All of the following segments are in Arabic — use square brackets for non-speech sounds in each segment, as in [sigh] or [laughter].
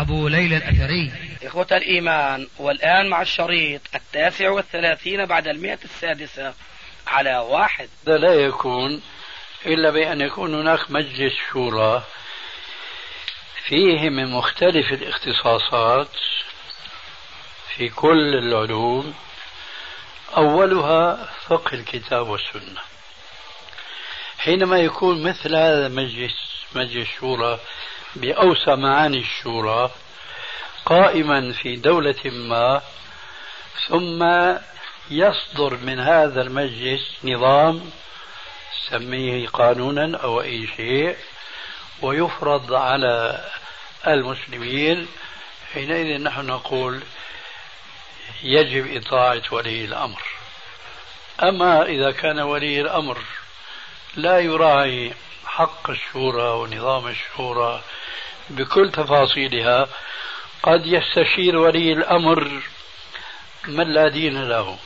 أبو ليلى الأثري. إخوة الإيمان والآن مع الشريط التاسع والثلاثين بعد المئة السادسة على واحد. هذا لا يكون إلا بأن يكون هناك مجلس شورى فيه من مختلف الاختصاصات في كل العلوم أولها فقه الكتاب والسنة. حينما يكون مثل هذا المجلس مجلس شورى بأوسع معاني الشورى قائما في دولة ما ثم يصدر من هذا المجلس نظام سميه قانونا أو أي شيء ويفرض على المسلمين حينئذ نحن نقول يجب إطاعة ولي الأمر. أما إذا كان ولي الأمر لا يراعي حق الشورى ونظام الشورى بكل تفاصيلها قد يستشير ولي الأمر من لا دين له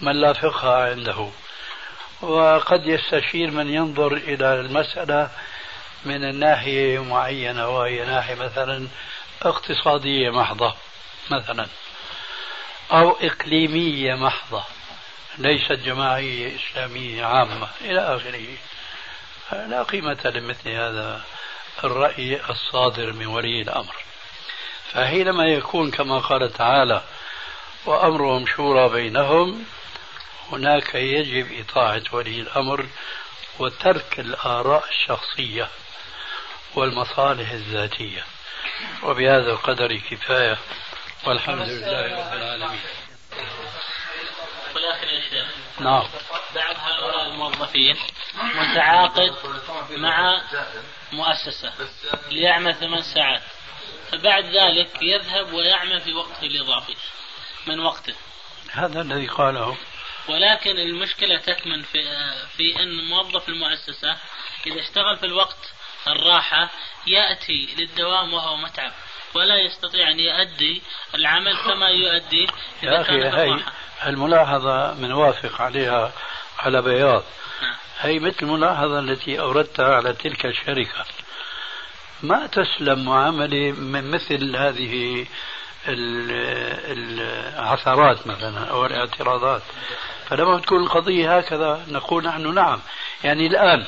من لا فقه عنده وقد يستشير من ينظر إلى المسألة من الناحية معينة وهي ناحية مثلا اقتصادية محضة مثلا أو إقليمية محضة ليست جماعية إسلامية عامة إلى آخره. لا قيمة لمثل هذا. الرأي الصادر من ولي الأمر. فحينما يكون كما قال تعالى وأمرهم شورى بينهم هناك يجب إطاعة ولي الأمر وترك الآراء الشخصية والمصالح الذاتية. وبهذا القدر كفاية. والحمد لله رب العالمين. ولكن يا شيخ. نعم. بعض هؤلاء الموظفين متعاقد مع مؤسسة ليعمل ثمان ساعات. فبعد ذلك يذهب ويعمل في وقته الإضافي من وقته. هذا الذي قاله. ولكن المشكلة تكمن في في أن موظف المؤسسة إذا اشتغل في الوقت الراحة يأتي للدوام وهو متعب ولا يستطيع أن يؤدي العمل كما يؤدي إذا يا أخي كان هي الملاحظة منوافق عليها على بياض. هي مثل الملاحظة التي أوردتها على تلك الشركة. ما تسلم معاملة من مثل هذه ال- العثرات مثلا أو الاعتراضات؟ فلما تكون القضية هكذا نقول نحن نعم. يعني الآن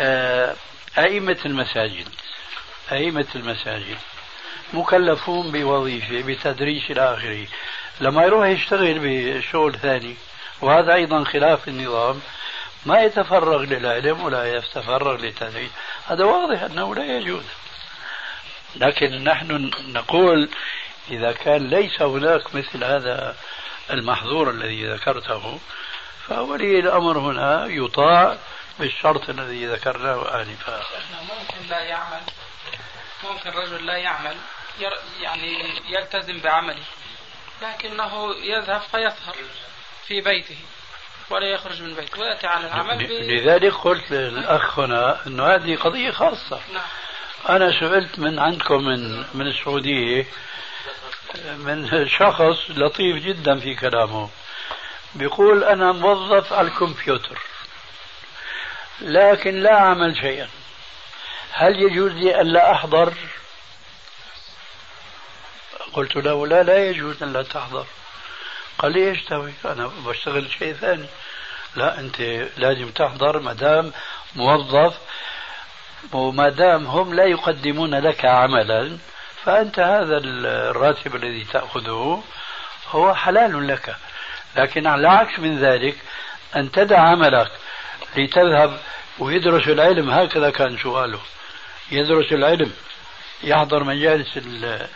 آه، أئمة المساجد أئمة المساجد مكلفون بوظيفة بتدريس إلى آخره لما يروح يشتغل بشغل ثاني وهذا أيضا خلاف النظام ما يتفرغ للعلم ولا يتفرغ للتدريس. هذا واضح أنه لا يجوز. لكن نحن نقول إذا كان ليس هناك مثل هذا المحظور الذي ذكرته فولي الأمر هنا يطاع بالشرط الذي ذكرناه آنفا. ممكن لا يعمل ممكن رجل لا يعمل يعني يلتزم بعمله لكنه يذهب فيسهر في بيته. ولا يخرج من بيته ويأتي على العمل ب... لذلك قلت للأخ هنا أنه هذه قضية خاصة. نعم. أنا سئلت من عندكم من من السعودية من شخص لطيف جدا في كلامه. بيقول أنا موظف على الكمبيوتر لكن لا أعمل شيئا. هل يجوز لي ألا أحضر؟ قلت له لا لا يجوز أن لا تحضر. قال لي إيش تسوي؟ أنا بشتغل شيء ثاني. لا أنت لازم تحضر ما دام موظف. وما دام هم لا يقدمون لك عملا. فأنت هذا الراتب الذي تأخذه هو حلال لك. لكن على عكس من ذلك أن تدع عملك لتذهب ويدرس العلم. هكذا كان سؤاله. يدرس العلم يحضر مجالس ال-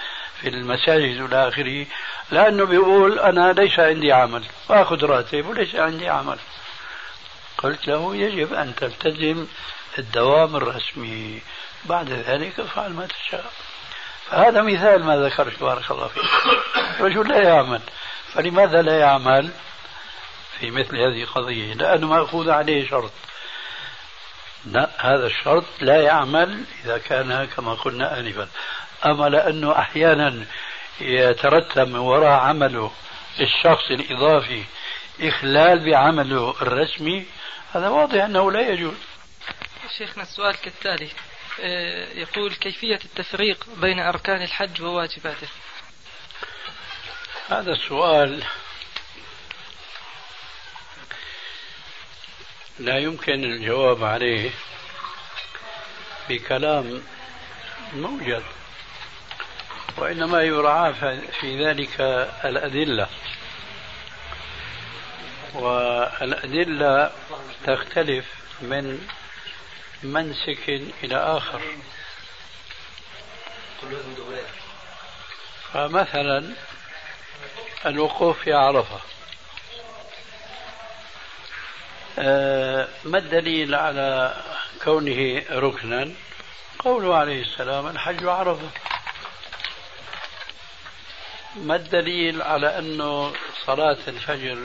في المساجد والى اخره لأنه بيقول أنا ليس عندي عمل واخذ راتب وليس عندي عمل. قلت له يجب أن تلتزم الدوام الرسمي. بعد ذلك افعل ما تشاء. هذا مثال ما ذكرت بارك الله فيك. رجل لا يعمل. فلماذا لا يعمل؟ في مثل هذه القضية لأنه مأخوذ عليه شرط. لا هذا الشرط لا يعمل إذا كان كما قلنا آنفا. أما لأنه أحيانا يترتب من وراء عمله الشخص الإضافي إخلال بعمله الرسمي. هذا واضح أنه لا يجوز. شيخنا السؤال كالتالي آه، يقول كيفية التفريق بين أركان الحج وواجباته؟ هذا السؤال لا يمكن الجواب عليه بكلام موجد. وإنما يراعى في ذلك الأدلة. والأدلة تختلف من منسك إلى آخر. فمثلا الوقوف في عرفة. آه، ما الدليل على كونه ركنا؟ قوله عليه السلام الحج عرفة. ما الدليل على أنه صلاة الفجر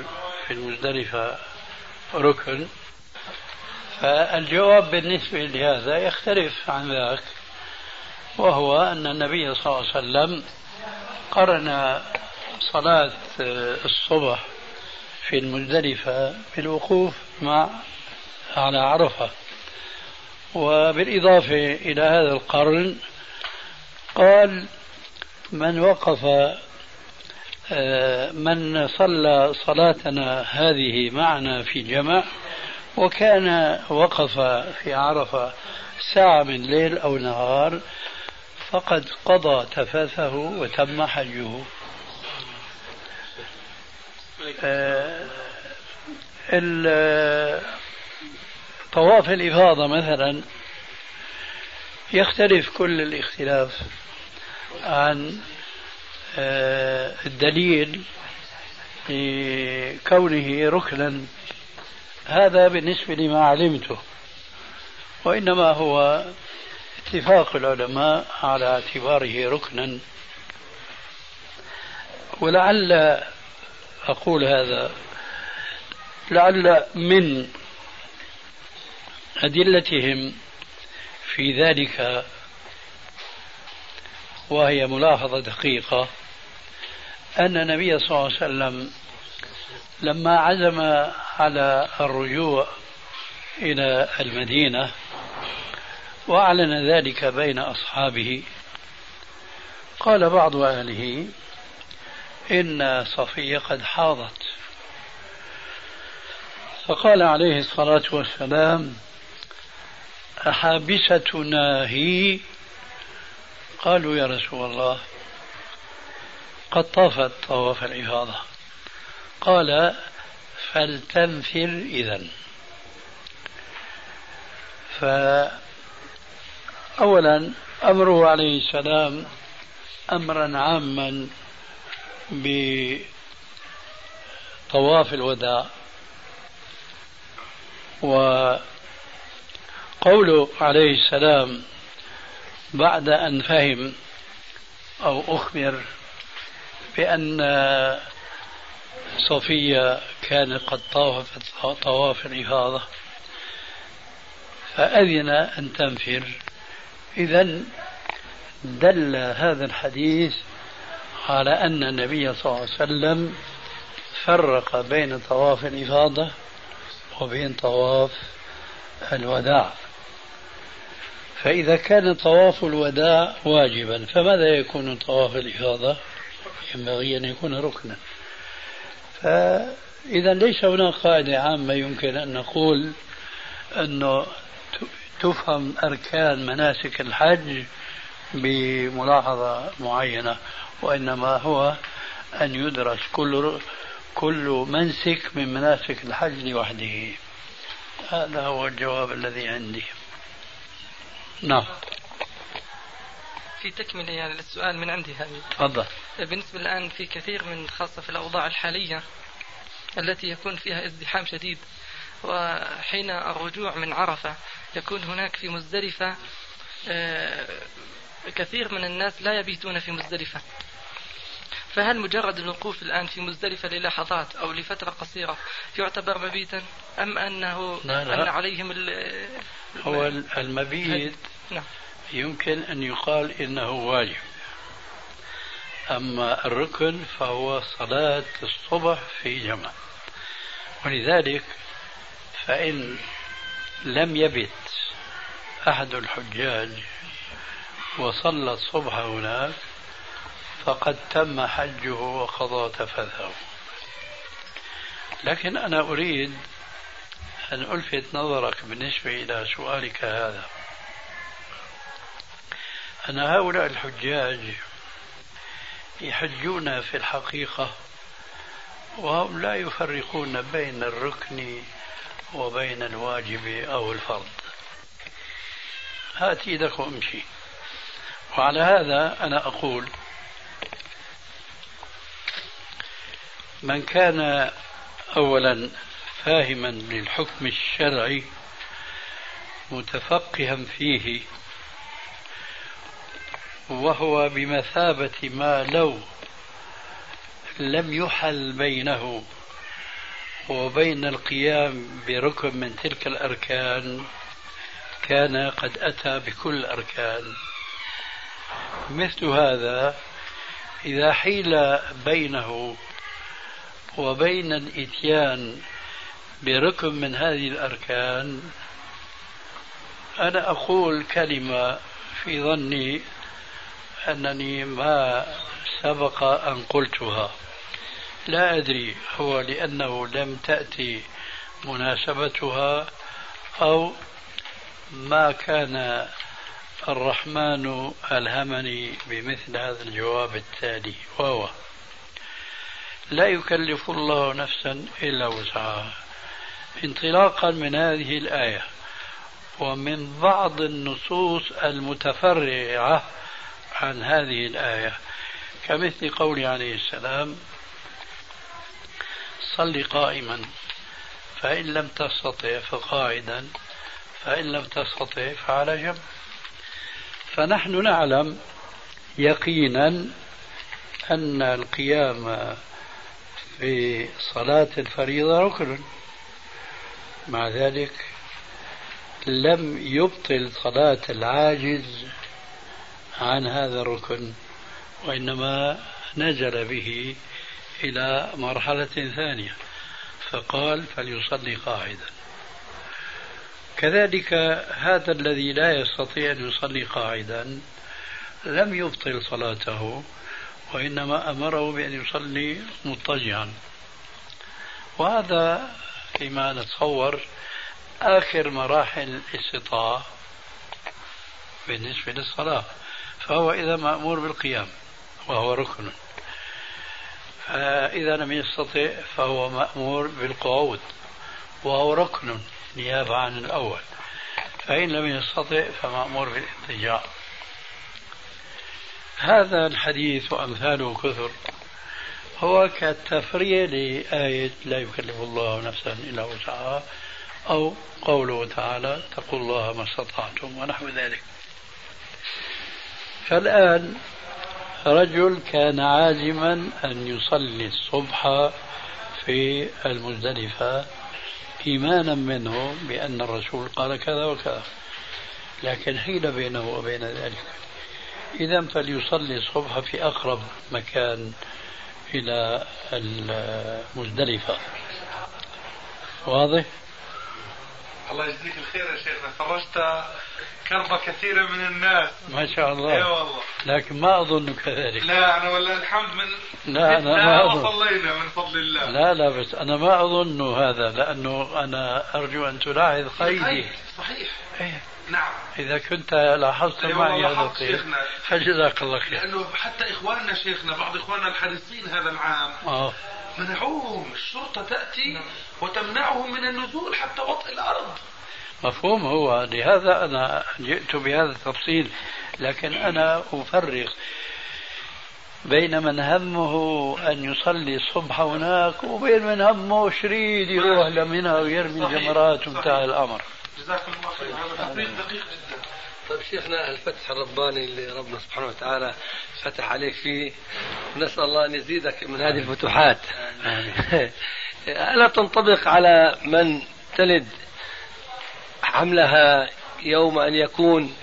في المزدلفة ركن؟ فالجواب بالنسبة لهذا يختلف عن ذاك وهو أن النبي صلى الله عليه وسلم قرن صلاة الصبح في المزدلفة بالوقوف مع على عرفة. وبالإضافة إلى هذا القرن قال من وقف من صلى صلاتنا هذه معنا في جمع وكان وقف في عرفة ساعة من ليل أو نهار فقد قضى تفاثه وتم حجه. آه، طواف الإفاضة مثلا يختلف كل الاختلاف عن آه، الدليل لكونه ركنا هذا بالنسبة لما علمته وإنما هو اتفاق العلماء على اعتباره ركنا. ولعل أقول هذا لعل من أدلتهم في ذلك وهي ملاحظة دقيقة أن النبي صلى الله عليه وسلم لما عزم على الرجوع إلى المدينة وأعلن ذلك بين أصحابه قال بعض أهله إن صفية قد حاضت. فقال عليه الصلاة والسلام أحابستنا هي؟ قالوا يا رسول الله. قد طافت طواف الإفاضة قال فلتنفر إذا فأولا أمره عليه السلام أمرا عاما بطواف الوداع. وقوله عليه السلام بعد أن فهم أو أخبر بأن صفية كانت قد طافت طواف الإفاضة فأذن أن تنفر. إذا دل هذا الحديث على أن النبي صلى الله عليه وسلم فرق بين طواف الإفاضة وبين طواف الوداع. فإذا كان طواف الوداع واجبا فماذا يكون طواف الإفاضة؟ ينبغي أن يكون ركنا. فإذا ليس هناك قاعدة عامة يمكن أن نقول أنه تفهم أركان مناسك الحج بملاحظة معينة وإنما هو أن يدرس كل كل منسك من مناسك الحج لوحده. هذا هو الجواب الذي عندي. نعم. في تكملة يعني للسؤال من عندي هذه تفضل. بالنسبة الآن في كثير من خاصة في الأوضاع الحالية التي يكون فيها ازدحام شديد. وحين الرجوع من عرفة يكون هناك في مزدلفة آه، كثير من الناس لا يبيتون في مزدلفة. فهل مجرد الوقوف الآن في مزدلفة للحظات أو لفترة قصيرة يعتبر مبيتا؟ أم أنه لا لا. أن عليهم ال هو المبيت نعم. يمكن أن يقال إنه واجب. أما الركن فهو صلاة الصبح في جمع ولذلك فإن لم يبت أحد الحجاج وصلى الصبح هناك فقد تم حجه وقضى تفثه لكن أنا أريد أن ألفت نظرك بالنسبة إلى سؤالك هذا. أن هؤلاء الحجاج يحجون في الحقيقة وهم لا يفرقون بين الركن وبين الواجب أو الفرض. هات إيدك وامشي وعلى هذا أنا أقول من كان أولا فاهما للحكم الشرعي متفقها فيه وهو بمثابة ما لو لم يحل بينه وبين القيام بركن من تلك الأركان كان قد أتى بكل الأركان مثل هذا إذا حيل بينه وبين الإتيان بركن من هذه الأركان أنا أقول كلمة في ظني أنني ما سبق أن قلتها. لا أدري هو لأنه لم تأتي مناسبتها أو ما كان الرحمن ألهمني بمثل هذا الجواب التالي. وهو لا يكلف الله نفسا إلا وسعها. انطلاقا من هذه الآية ومن بعض النصوص المتفرعة عن هذه الآية. كمثل قوله عليه السلام صل قائما فإن لم تستطع فقاعدا فإن لم تستطع فعلى جنب. فنحن نعلم يقينا أن القيام في صلاة الفريضة ركن. مع ذلك لم يبطل صلاة العاجز عن هذا الركن وإنما نزل به إلى مرحلة ثانية فقال فليصلي قاعدا. كذلك هذا الذي لا يستطيع أن يصلي قاعدا لم يبطل صلاته وإنما أمره بأن يصلي مضطجعا. وهذا فيما نتصور آخر مراحل الاستطاعة بالنسبة للصلاة. فهو إذا مأمور بالقيام وهو ركن إذا لم يستطع فهو مأمور بالقعود وهو ركن نيابة عن الأول. فإن لم يستطع فمأمور بالاضطجاع هذا الحديث وأمثاله كثر. هو كالتفريع لآية لا يكلف الله نفسا إلا وسعها أو قوله تعالى اتقوا الله ما استطعتم ونحو ذلك. فالآن رجل كان عازما أن يصلي الصبح في المزدلفة إيمانا منه بأن الرسول قال كذا وكذا. لكن حيل بينه وبين ذلك. إذا فليصلي الصبح في أقرب مكان إلى المزدلفة. واضح؟ الله يجزيك الخير يا شيخنا. فرجت كرب كثيرة من الناس. ما شاء الله. اي والله. لكن ما أظن كذلك لا أنا والله الحمد من لا أنا ما أظن. وصلينا من فضل الله. لا لا بس أنا ما أظن هذا لأنه أنا أرجو أن تلاحظ قيدي صحيح صحيح. إيه. نعم. إذا كنت لاحظت معي هذا شيخنا. فجزاك الله خير. لأنه حتى إخواننا شيخنا بعض إخواننا الحريصين هذا العام. آه. منعوهم الشرطة تأتي وتمنعهم من النزول حتى وطئ الأرض. مفهوم هو. لهذا أنا جئت بهذا التفصيل لكن أنا أفرق بين من همه أن يصلي الصبح هناك وبين من همه شريد يروح لمنى ويرمي. الجمرات. وانتهى الأمر. جزاكم الله خير. هذا تقرير دقيق جدا. طيب شيخنا الفتح الرباني اللي ربنا سبحانه وتعالى فتح عليك فيه نسأل الله أن يزيدك من هذه الفتوحات. [laughs] ألا تنطبق على من تلد حملها يوم أن يكون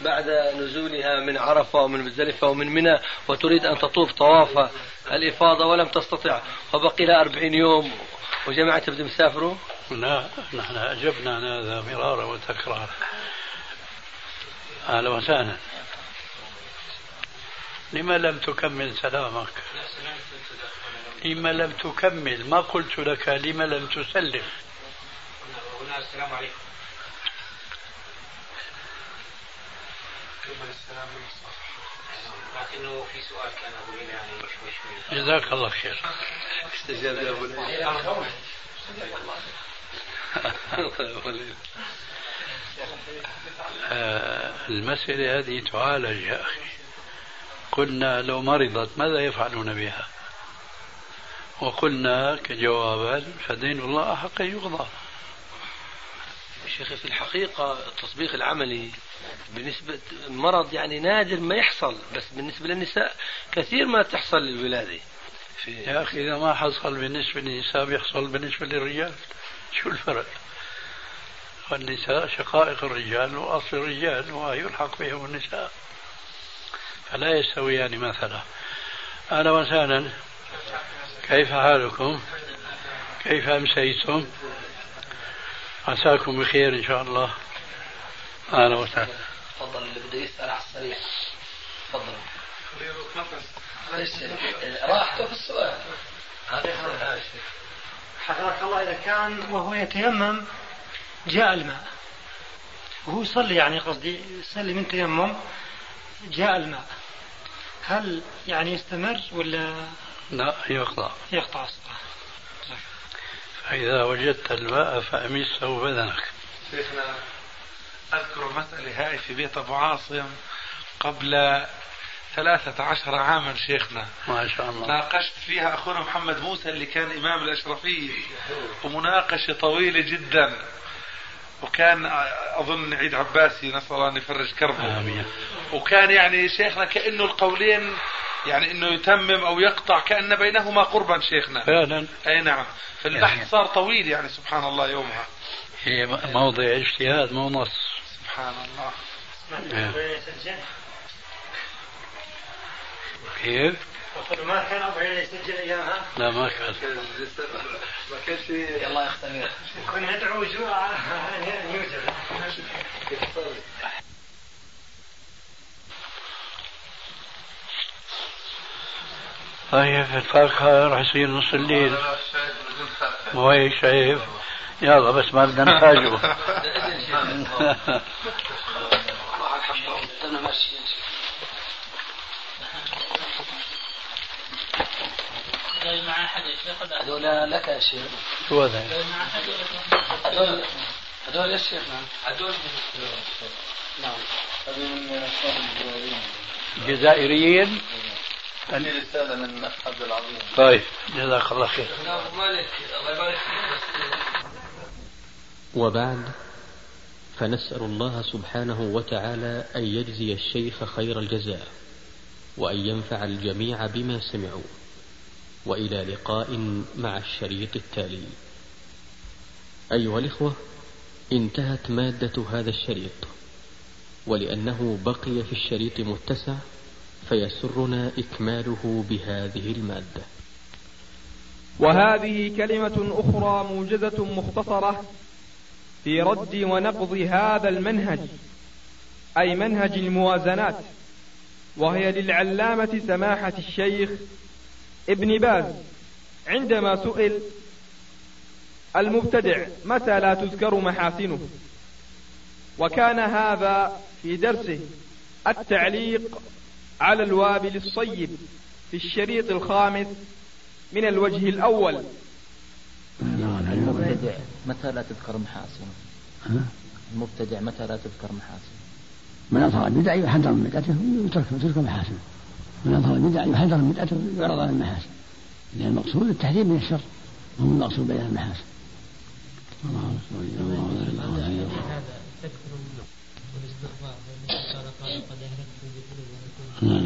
بعد نزولها من عرفة ومن مزدلفة ومن منى وتريد أن تطوف طواف الإفاضة ولم تستطع. وبقي لها أربعين يوم. وجماعة بدهم يسافروا لا نحن أجبنا عن هذا مرارا وتكرارا. أهلا وسهلا لما لم تكمل سلامك؟ لما لم تكمل. ما قلت لك؟ لما لم تسلم؟ السلام عليكم. لكنه في سؤال كان ابو يعني جزاك الله خير. استجاب يا أبو آه، المسألة هذه تعالج يا أخي. قلنا لو مرضت ماذا يفعلون بها؟ وقلنا كجوابا فدين الله أحق يقضى. شيخي في الحقيقة التطبيق العملي بالنسبة مرض يعني نادر ما يحصل بس بالنسبة للنساء كثير ما تحصل الولادة في يا أخي إذا ما حصل بالنسبة للنساء بيحصل بالنسبة للرجال شو الفرق؟ والنساء شقائق الرجال وأصل الرجال ويلحق بهم النساء فلا يستويان مثلا أهلا وسهلا كيف حالكم؟ كيف أمسيتم؟ عساكم بخير إن شاء الله. أهلا وسهلا. تفضل اللي بده يسأل على السريع تفضل. راحته في السؤال. حفظك الله إذا كان وهو يتيمم جاء الماء. وهو يصلي يعني قصدي يصلي من تيمم جاء الماء. هل يعني يستمر ولا لا يقطع. يقطع؟ الصلاة فإذا وجدت الماء فأمسه بدنك شيخنا أذكر المسألة هاي في بيت أبو عاصم قبل ثلاثة عشر عاما شيخنا. ما شاء الله. ناقشت فيها أخونا محمد موسى اللي كان إمام الأشرفية ومناقشة طويلة جدا. وكان أظن عيد عباسي نسأل الله أن يفرج كربه. آمين. وكان يعني شيخنا كأنه القولين يعني إنه يتمم أو يقطع كأن بينهما قربا شيخنا. فعلا. أي نعم. فالبحث صار طويل يعني سبحان الله يومها. هي موضع اجتهاد مو نص. سبحان الله. كيف؟ ما كان أبو يسجل ايامها؟ لا ما كان. ما كانش في الله يختبر كنا ندعو جوع ان يوجد. [laughs] طيب الفاكهة راح يصير نص الليل. مو هيك شايف. يلا بس ما بدنا نفاجئه. هذول لك يا شيخ. شو هذا؟ مع احد هذول هذول يا شيخ نعم. هذول نعم هذول من جزائريين؟ هذه رسالة من عبد العظيم. طيب. جزاك الله خير. الله يبارك وبعد فنسأل الله سبحانه وتعالى أن يجزي الشيخ خير الجزاء وأن ينفع الجميع بما سمعوا. وإلى لقاء مع الشريط التالي. أيها الإخوة انتهت مادة هذا الشريط ولأنه بقي في الشريط متسع فيسرنا إكماله بهذه المادة. وهذه كلمة أخرى موجزة مختصرة في رد ونقض هذا المنهج أي منهج الموازنات وهي للعلامة سماحة الشيخ ابن باز عندما سئل المبتدع متى لا تذكر محاسنه؟ وكان هذا في درسه التعليق على الوابل الصيب في الشريط الخامس من الوجه الأول. المبتدع متى لا تذكر محاسنه المبتدع متى لا تذكر محاسنه من أظهر البدع يحذر من بدعته ويترك تلك محاسنه من أظهر البدع يحذر من بدعته ويعرض عن المحاسن. لأن المقصود التحذير من الشر وهو المقصود بين المحاسن. الله والاستغفار قال قال قد أهلكت بذنوب نعم.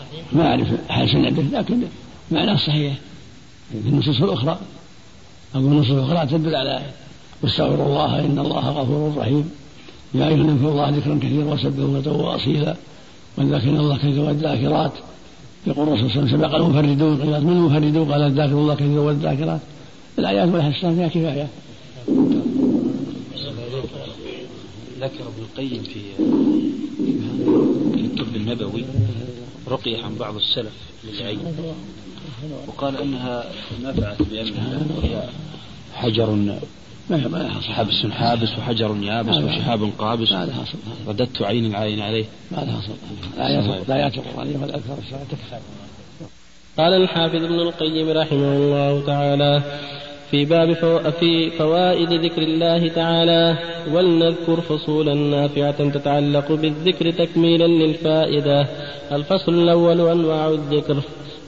صحيح؟ ما أعرف حال سنده لكن معناه صحيح. في النصوص الأخرى أو النصوص الأخرى تدل على واستغفروا الله إن الله غفور رحيم. يا أيها الناس الله ذكرا كثيرا وسبحوا بكرة وأصيلا. والذاكرين الله كثيرا والذاكرات يقول الرسول صلى الله عليه وسلم سبق المفردون قيل من المفردون؟ قال الذاكر الله كثيرا والذاكرات. الآيات والأحاديث فيها كفاية. ذكر ابن القيم في الطب النبوي رقية عن بعض السلف للعين وقال إنها نفعت بأنها هي حجر حبس حابس وحجر يابس وشهاب قابس. رددت عين العين عليه. ما لها حصل. الآيات القرآنية الصلاة تكفى. قال الحافظ ابن القيم رحمه الله تعالى في باب فو... في فوائد ذكر الله تعالى ولنذكر فصولا نافعة تتعلق بالذكر تكميلا للفائدة. الفصل الأول أنواع الذكر.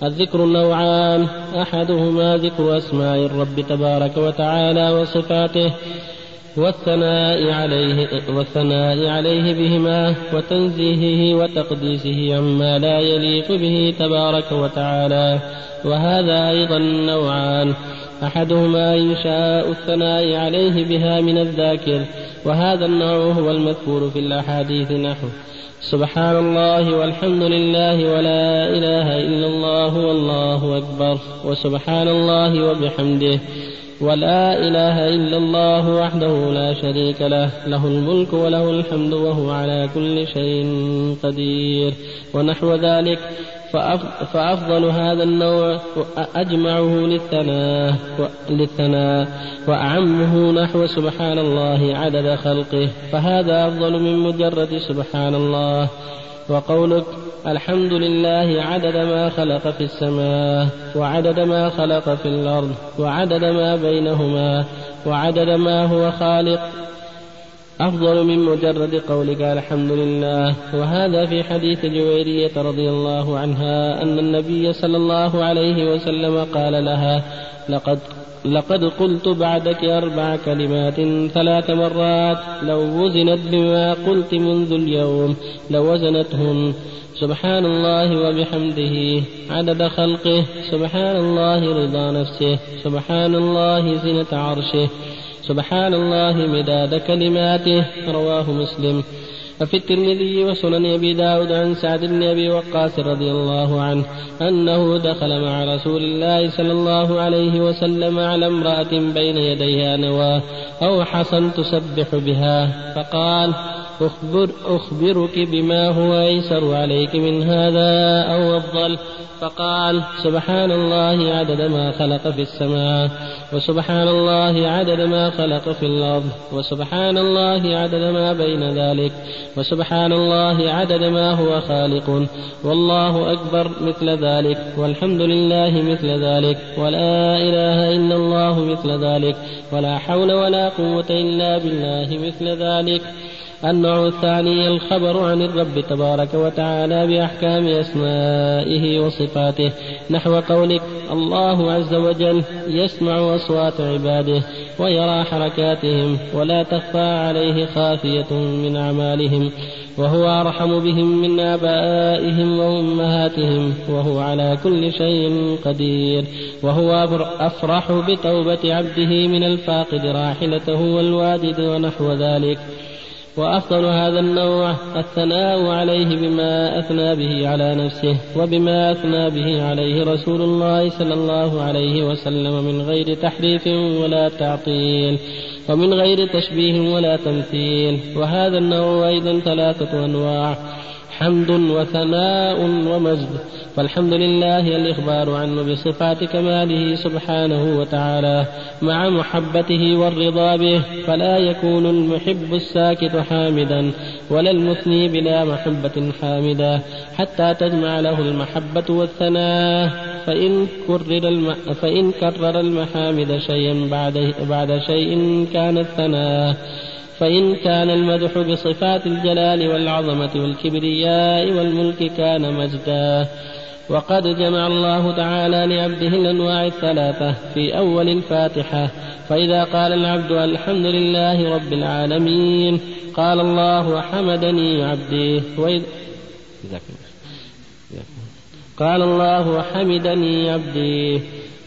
الذكر نوعان أحدهما ذكر أسماء الرب تبارك وتعالى وصفاته والثناء عليه والثناء عليه بهما وتنزيهه وتقديسه عما لا يليق به تبارك وتعالى. وهذا أيضا نوعان أحدهما إنشاء الثناء عليه بها من الذاكر وهذا النوع هو المذكور في الأحاديث نحو سبحان الله والحمد لله ولا إله إلا الله والله أكبر وسبحان الله وبحمده ولا إله إلا الله وحده لا شريك له له الملك وله الحمد وهو على كل شيء قدير ونحو ذلك. فأفضل هذا النوع أجمعه للثناء للثناء وأعمه نحو سبحان الله عدد خلقه. فهذا أفضل من مجرد سبحان الله. وقولك الحمد لله عدد ما خلق في السماء وعدد ما خلق في الأرض وعدد ما بينهما وعدد ما هو خالق أفضل من مجرد قولك الحمد لله. وهذا في حديث جويرية رضي الله عنها أن النبي صلى الله عليه وسلم قال لها لقد لقد قلت بعدك أربع كلمات ثلاث مرات لو وزنت بما قلت منذ اليوم لوزنتهن سبحان الله وبحمده عدد خلقه سبحان الله رضا نفسه سبحان الله زنة عرشه. سبحان الله مداد كلماته رواه مسلم. وفي الترمذي وسنن أبي داود عن سعد بن أبي وقاص رضي الله عنه أنه دخل مع رسول الله صلى الله عليه وسلم على امرأة بين يديها نواة أو حصى تسبح بها فقال أخبر أخبرك بما هو أيسر عليك من هذا أو أفضل. فقال سبحان الله عدد ما خلق في السماء وسبحان الله عدد ما خلق في الأرض وسبحان الله عدد ما بين ذلك وسبحان الله عدد ما هو خالق. والله أكبر مثل ذلك والحمد لله مثل ذلك ولا إله إلا الله مثل ذلك ولا حول ولا قوة إلا بالله مثل ذلك. النوع الثاني الخبر عن الرب تبارك وتعالى بأحكام أسمائه وصفاته نحو قولك الله عز وجل يسمع أصوات عباده ويرى حركاتهم ولا تخفى عليه خافية من أعمالهم وهو أرحم بهم من آبائهم وأمهاتهم وهو على كل شيء قدير وهو أفرح بتوبة عبده من الفاقد راحلته والوادد ونحو ذلك وأفضل هذا النوع الثناء عليه بما أثنى به على نفسه وبما أثنى به عليه رسول الله صلى الله عليه وسلم من غير تحريف ولا تعطيل ومن غير تشبيه ولا تمثيل. وهذا النوع أيضا ثلاثة أنواع. حمد وثناء ومجد. فالحمد لله الإخبار عنه بصفات كماله سبحانه وتعالى. مع محبته والرضا به فلا يكون المحب الساكت حامدا ولا المثني بلا محبة حامدا حتى تجمع له المحبة والثناء فإن كرر الم... فإن كرر المحامد شيئا بعد بعد شيء كان الثناء. فإن كان المدح بصفات الجلال والعظمة والكبرياء والملك كان مجدا. وقد جمع الله تعالى لعبده الأنواع الثلاثة في أول الفاتحة. فإذا قال العبد الحمد لله رب العالمين قال الله حمدني عبدي. وإذ قال الله حمدني عبدي.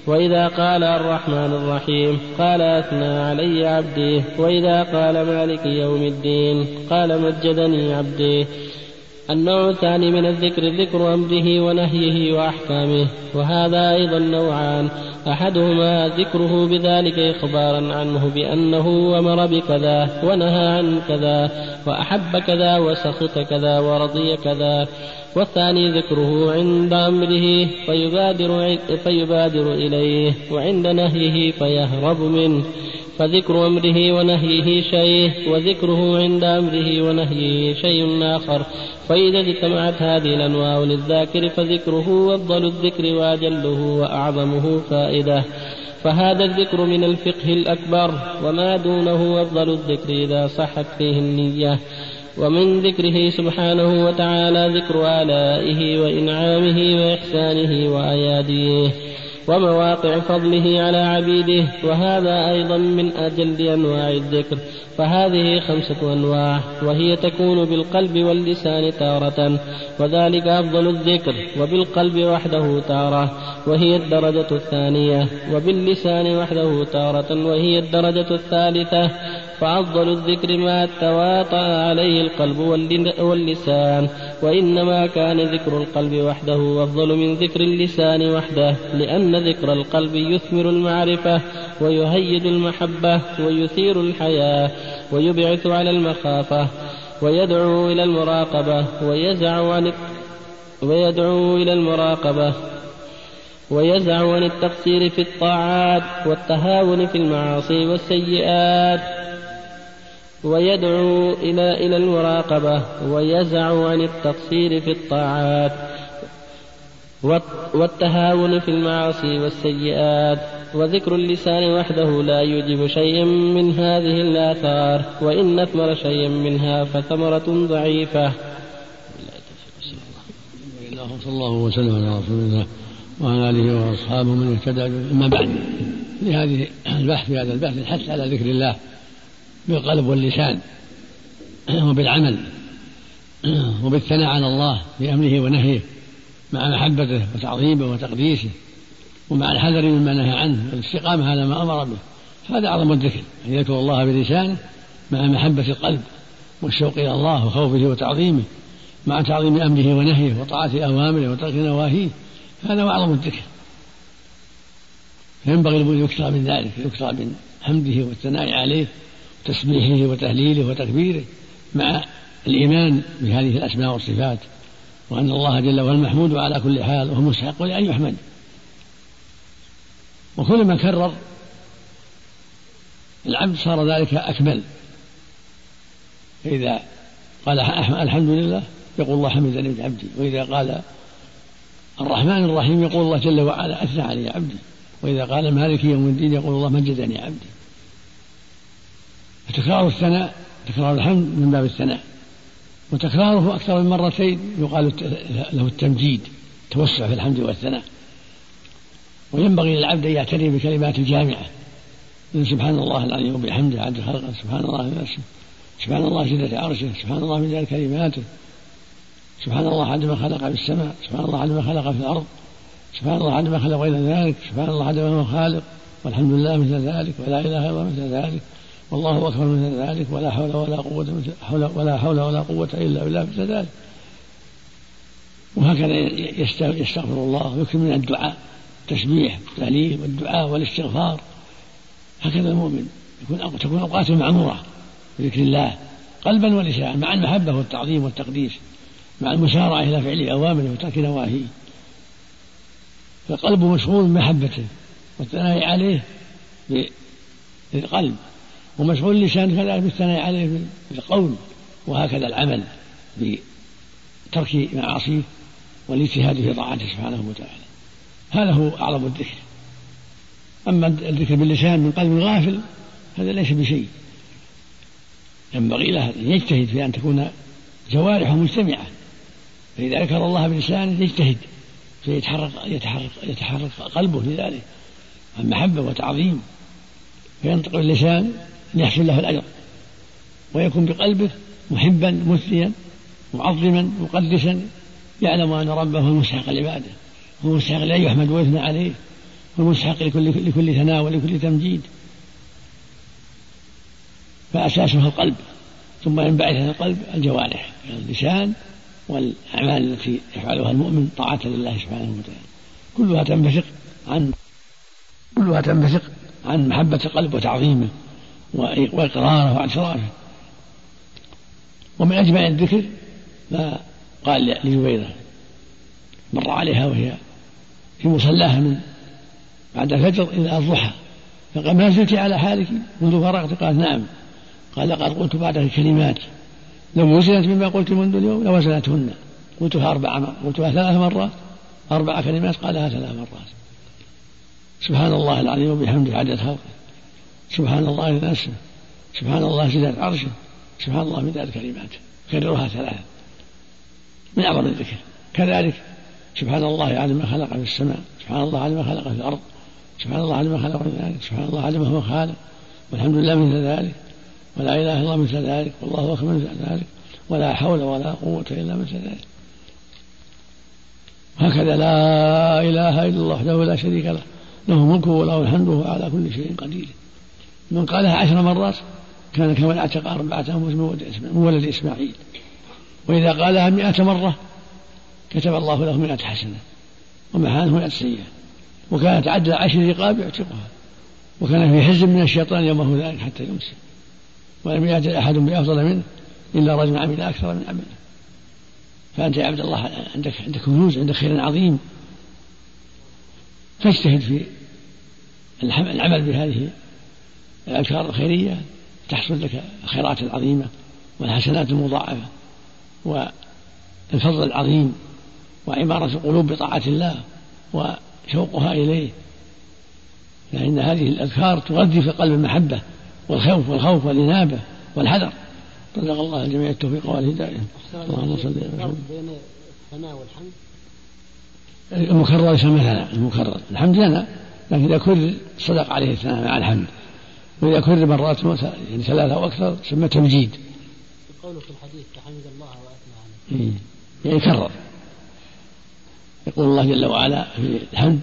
وإذا قال الرحمن الرحيم قال أثنى علي عبدي. وإذا قال مالك يوم الدين قال مجدني عبدي. النوع الثاني من الذكر ذكر أمره ونهيه وأحكامه. وهذا أيضا نوعان. أحدهما ذكره بذلك إخبارا عنه بأنه أمر بكذا ونهى عن كذا وأحب كذا وسخط كذا ورضي كذا والثاني ذكره عند أمره فيبادر, فيبادر إليه وعند نهيه فيهرب منه فذكر أمره ونهيه شيء وذكره عند أمره ونهيه شيء آخر. فإذا اجتمعت هذه الأنواع للذاكر فذكره أفضل الذكر وأجله وأعظمه فائدة. فهذا الذكر من الفقه الأكبر وما دونه أفضل الذكر إذا صحت فيه النية. ومن ذكره سبحانه وتعالى ذكر آلائه وإنعامه وإحسانه وأياديه. ومواقع فضله على عبيده وهذا أيضا من أجل أنواع الذكر. فهذه خمسة أنواع وهي تكون بالقلب واللسان تارة وذلك أفضل الذكر وبالقلب وحده تارة وهي الدرجة الثانية وباللسان وحده تارة وهي الدرجة الثالثة فأفضل الذكر ما تواطأ عليه القلب واللسان وإنما كان ذكر القلب وحده أفضل من ذكر اللسان وحده لأن ذكر القلب يثمر المعرفة ويهيج المحبة ويثير الحياة ويبعث على المخافة ويدعو إلى المراقبة ويزع عن ويدعو إلى المراقبة ويزع عن التقصير في الطاعات والتهاون في المعاصي والسيئات ويدعو إلى إلى المراقبة ويزع عن التقصير في الطاعات والتهاون في المعاصي والسيئات وذكر اللسان وحده لا يوجب شيئا من هذه الآثار وإن أثمر شيئا منها فثمرة ضعيفة. صلى الله وسلم على رسول الله وعلى آله وأصحابه من اهتدى أما بعد لهذه البحث هذا البحث الحث على ذكر الله بالقلب واللسان وبالعمل وبالثناء على الله بأمره ونهيه مع محبته وتعظيمه وتقديسه ومع الحذر مما نهى عنه والاستقامة على ما أمر به. هذا أعظم الذكر أن يذكر الله بلسانه مع محبة القلب والشوق إلى الله وخوفه وتعظيمه مع تعظيم أمره ونهيه وطاعة أوامره وترك نواهيه. هذا أعظم الذكر. ينبغي أن يكثر من ذلك يكثر من حمده والثناء عليه تسبيحه وتهليله وتكبيره مع الإيمان بهذه الأسماء والصفات وأن الله جل وعلا المحمود على كل حال وهو مستحق لأن يحمد. وكلما كرر العبد صار ذلك أكمل. فإذا قال الحمد لله يقول الله حمدني عبدي. وإذا قال الرحمن الرحيم يقول الله جل وعلا أثنى علي عبدي. وإذا قال مالك يوم الدين يقول الله مجدني عبدي. فتكرار الثناء تكرار الحمد من باب الثناء وتكراره أكثر من مرتين يقال له التمجيد توسع في الحمد والثناء وينبغي للعبد أن يعتني بكلمات الجامعة. من سبحان الله العظيم وبحمده عبد خلقه سبحان الله سبحان الله جلة عرشه سبحان الله من كلماته. سبحان الله عندما خلق في السماء سبحان الله عندما خلق في الأرض. سبحان الله عندما خلق غير ذلك سبحان الله عندما هو خالق. والحمد لله مثل ذلك ولا إله إلا الله مثل ذلك. والله أكبر من ذلك ولا حول ولا قوة مثل ولا حول ولا قوة إلا بالله مثل ذلك. وهكذا يستغفر الله ويكثر من الدعاء التسبيح والتهليل والدعاء والاستغفار. هكذا المؤمن يكون تكون أوقاته معمورة بذكر الله قلبا ولسانا مع المحبة والتعظيم والتقديس مع المسارعة إلى فعل أوامره وترك نواهيه. فالقلب مشغول بمحبته والثناء عليه بالقلب. ومشغول اللسان كذلك بالثناء عليه بالقول وهكذا العمل بترك معاصيه والاجتهاد في طاعته سبحانه وتعالى. هذا هو أعظم الذكر. أما الذكر باللسان من قلب غافل هذا ليس بشيء. ينبغي له أن يجتهد في أن تكون جوارحه مجتمعة فإذا ذكر الله بلسانه يجتهد فيتحرك يتحرك يتحرك قلبه لذلك. عن محبة وتعظيم فينطق اللسان ليحصل له الأجر. ويكون بقلبه محبا مثنيا معظما مقدسا يعلم أن ربه هو المستحق لعباده هو المستحق لأن يحمد ويثنى عليه هو المستحق لكل لكل ثناء ولكل تمجيد. فأساسها القلب ثم ينبعث عن القلب الجوارح اللسان والأعمال التي يفعلها المؤمن طاعة لله سبحانه وتعالى. كلها تنبثق عن كلها تنبثق عن محبة القلب وتعظيمه. وإقراره واعترافه. ومن أجمع الذكر ما قال لجبيرة مر عليها وهي في مصلاها من بعد الفجر إلى الضحى. فقال ما زلت على حالك منذ فرغت قالت نعم. قال لقد قلت بعدك كلمات لو وزنت مما قلت منذ اليوم لوزنتهن. قلتها أربع قلتها ثلاث مرات أربع كلمات قالها ثلاث مرات. سبحان الله العظيم وبحمده عدد خلقه. سبحان الله نفسه سبحان الله زيادة عرشه. سبحان الله من ذلك الكلمات كررها ثلاثة. من أعظم الذكر. كذلك سبحان الله على ما خلق في السماء. سبحان الله على ما خلق في الأرض. سبحان الله على ما خلق في ذلك. سبحان الله على ما هو خالق. والحمد لله مثل ذلك. ولا إله إلا الله مثل ذلك. والله أكبر مثل ذلك. ولا حول ولا قوة إلا مثل ذلك. هكذا لا إله إلا الله وحده لا شريك له. له ملكه وله الحمد وهو على كل شيء قدير. من قالها عشر مرات كان كمن اعتق أربعة أنفس من ولد إسماعيل. وإذا قالها مئة مرة كتب الله له مئة حسنة ومحى عنه مئة سيئة وكانت عدد عشر رقاب يعتقها. وكان في حزب من الشيطان يومه ذلك حتى يمسي. ولم يأتي أحد بأفضل منه إلا رجل عمل أكثر من عمله. فأنت يا عبد الله عندك عندك كنوز عندك خير عظيم. فاجتهد في العمل بهذه الأذكار الخيرية تحصل لك الخيرات العظيمة والحسنات المضاعفة والفضل العظيم وعمارة القلوب بطاعة الله وشوقها إليه. فإن هذه الأذكار تغذي في القلب المحبة والخوف والخوف والإنابة والحذر. رزق الله الجميع التوفيق والهداية. اللهم صل وسلم بين الثناء والحمد؟ المكرر يسمى ثناء المكرر. الحمد لنا لكن إذا كرر صدق عليه الثناء مع الحمد. وإذا كرر مرات يعني ثلاثة أو أكثر سمى تمجيد. قوله في الحديث فحمد الله وأثنى عليه. يعني كرر يقول الله جل وعلا في الحمد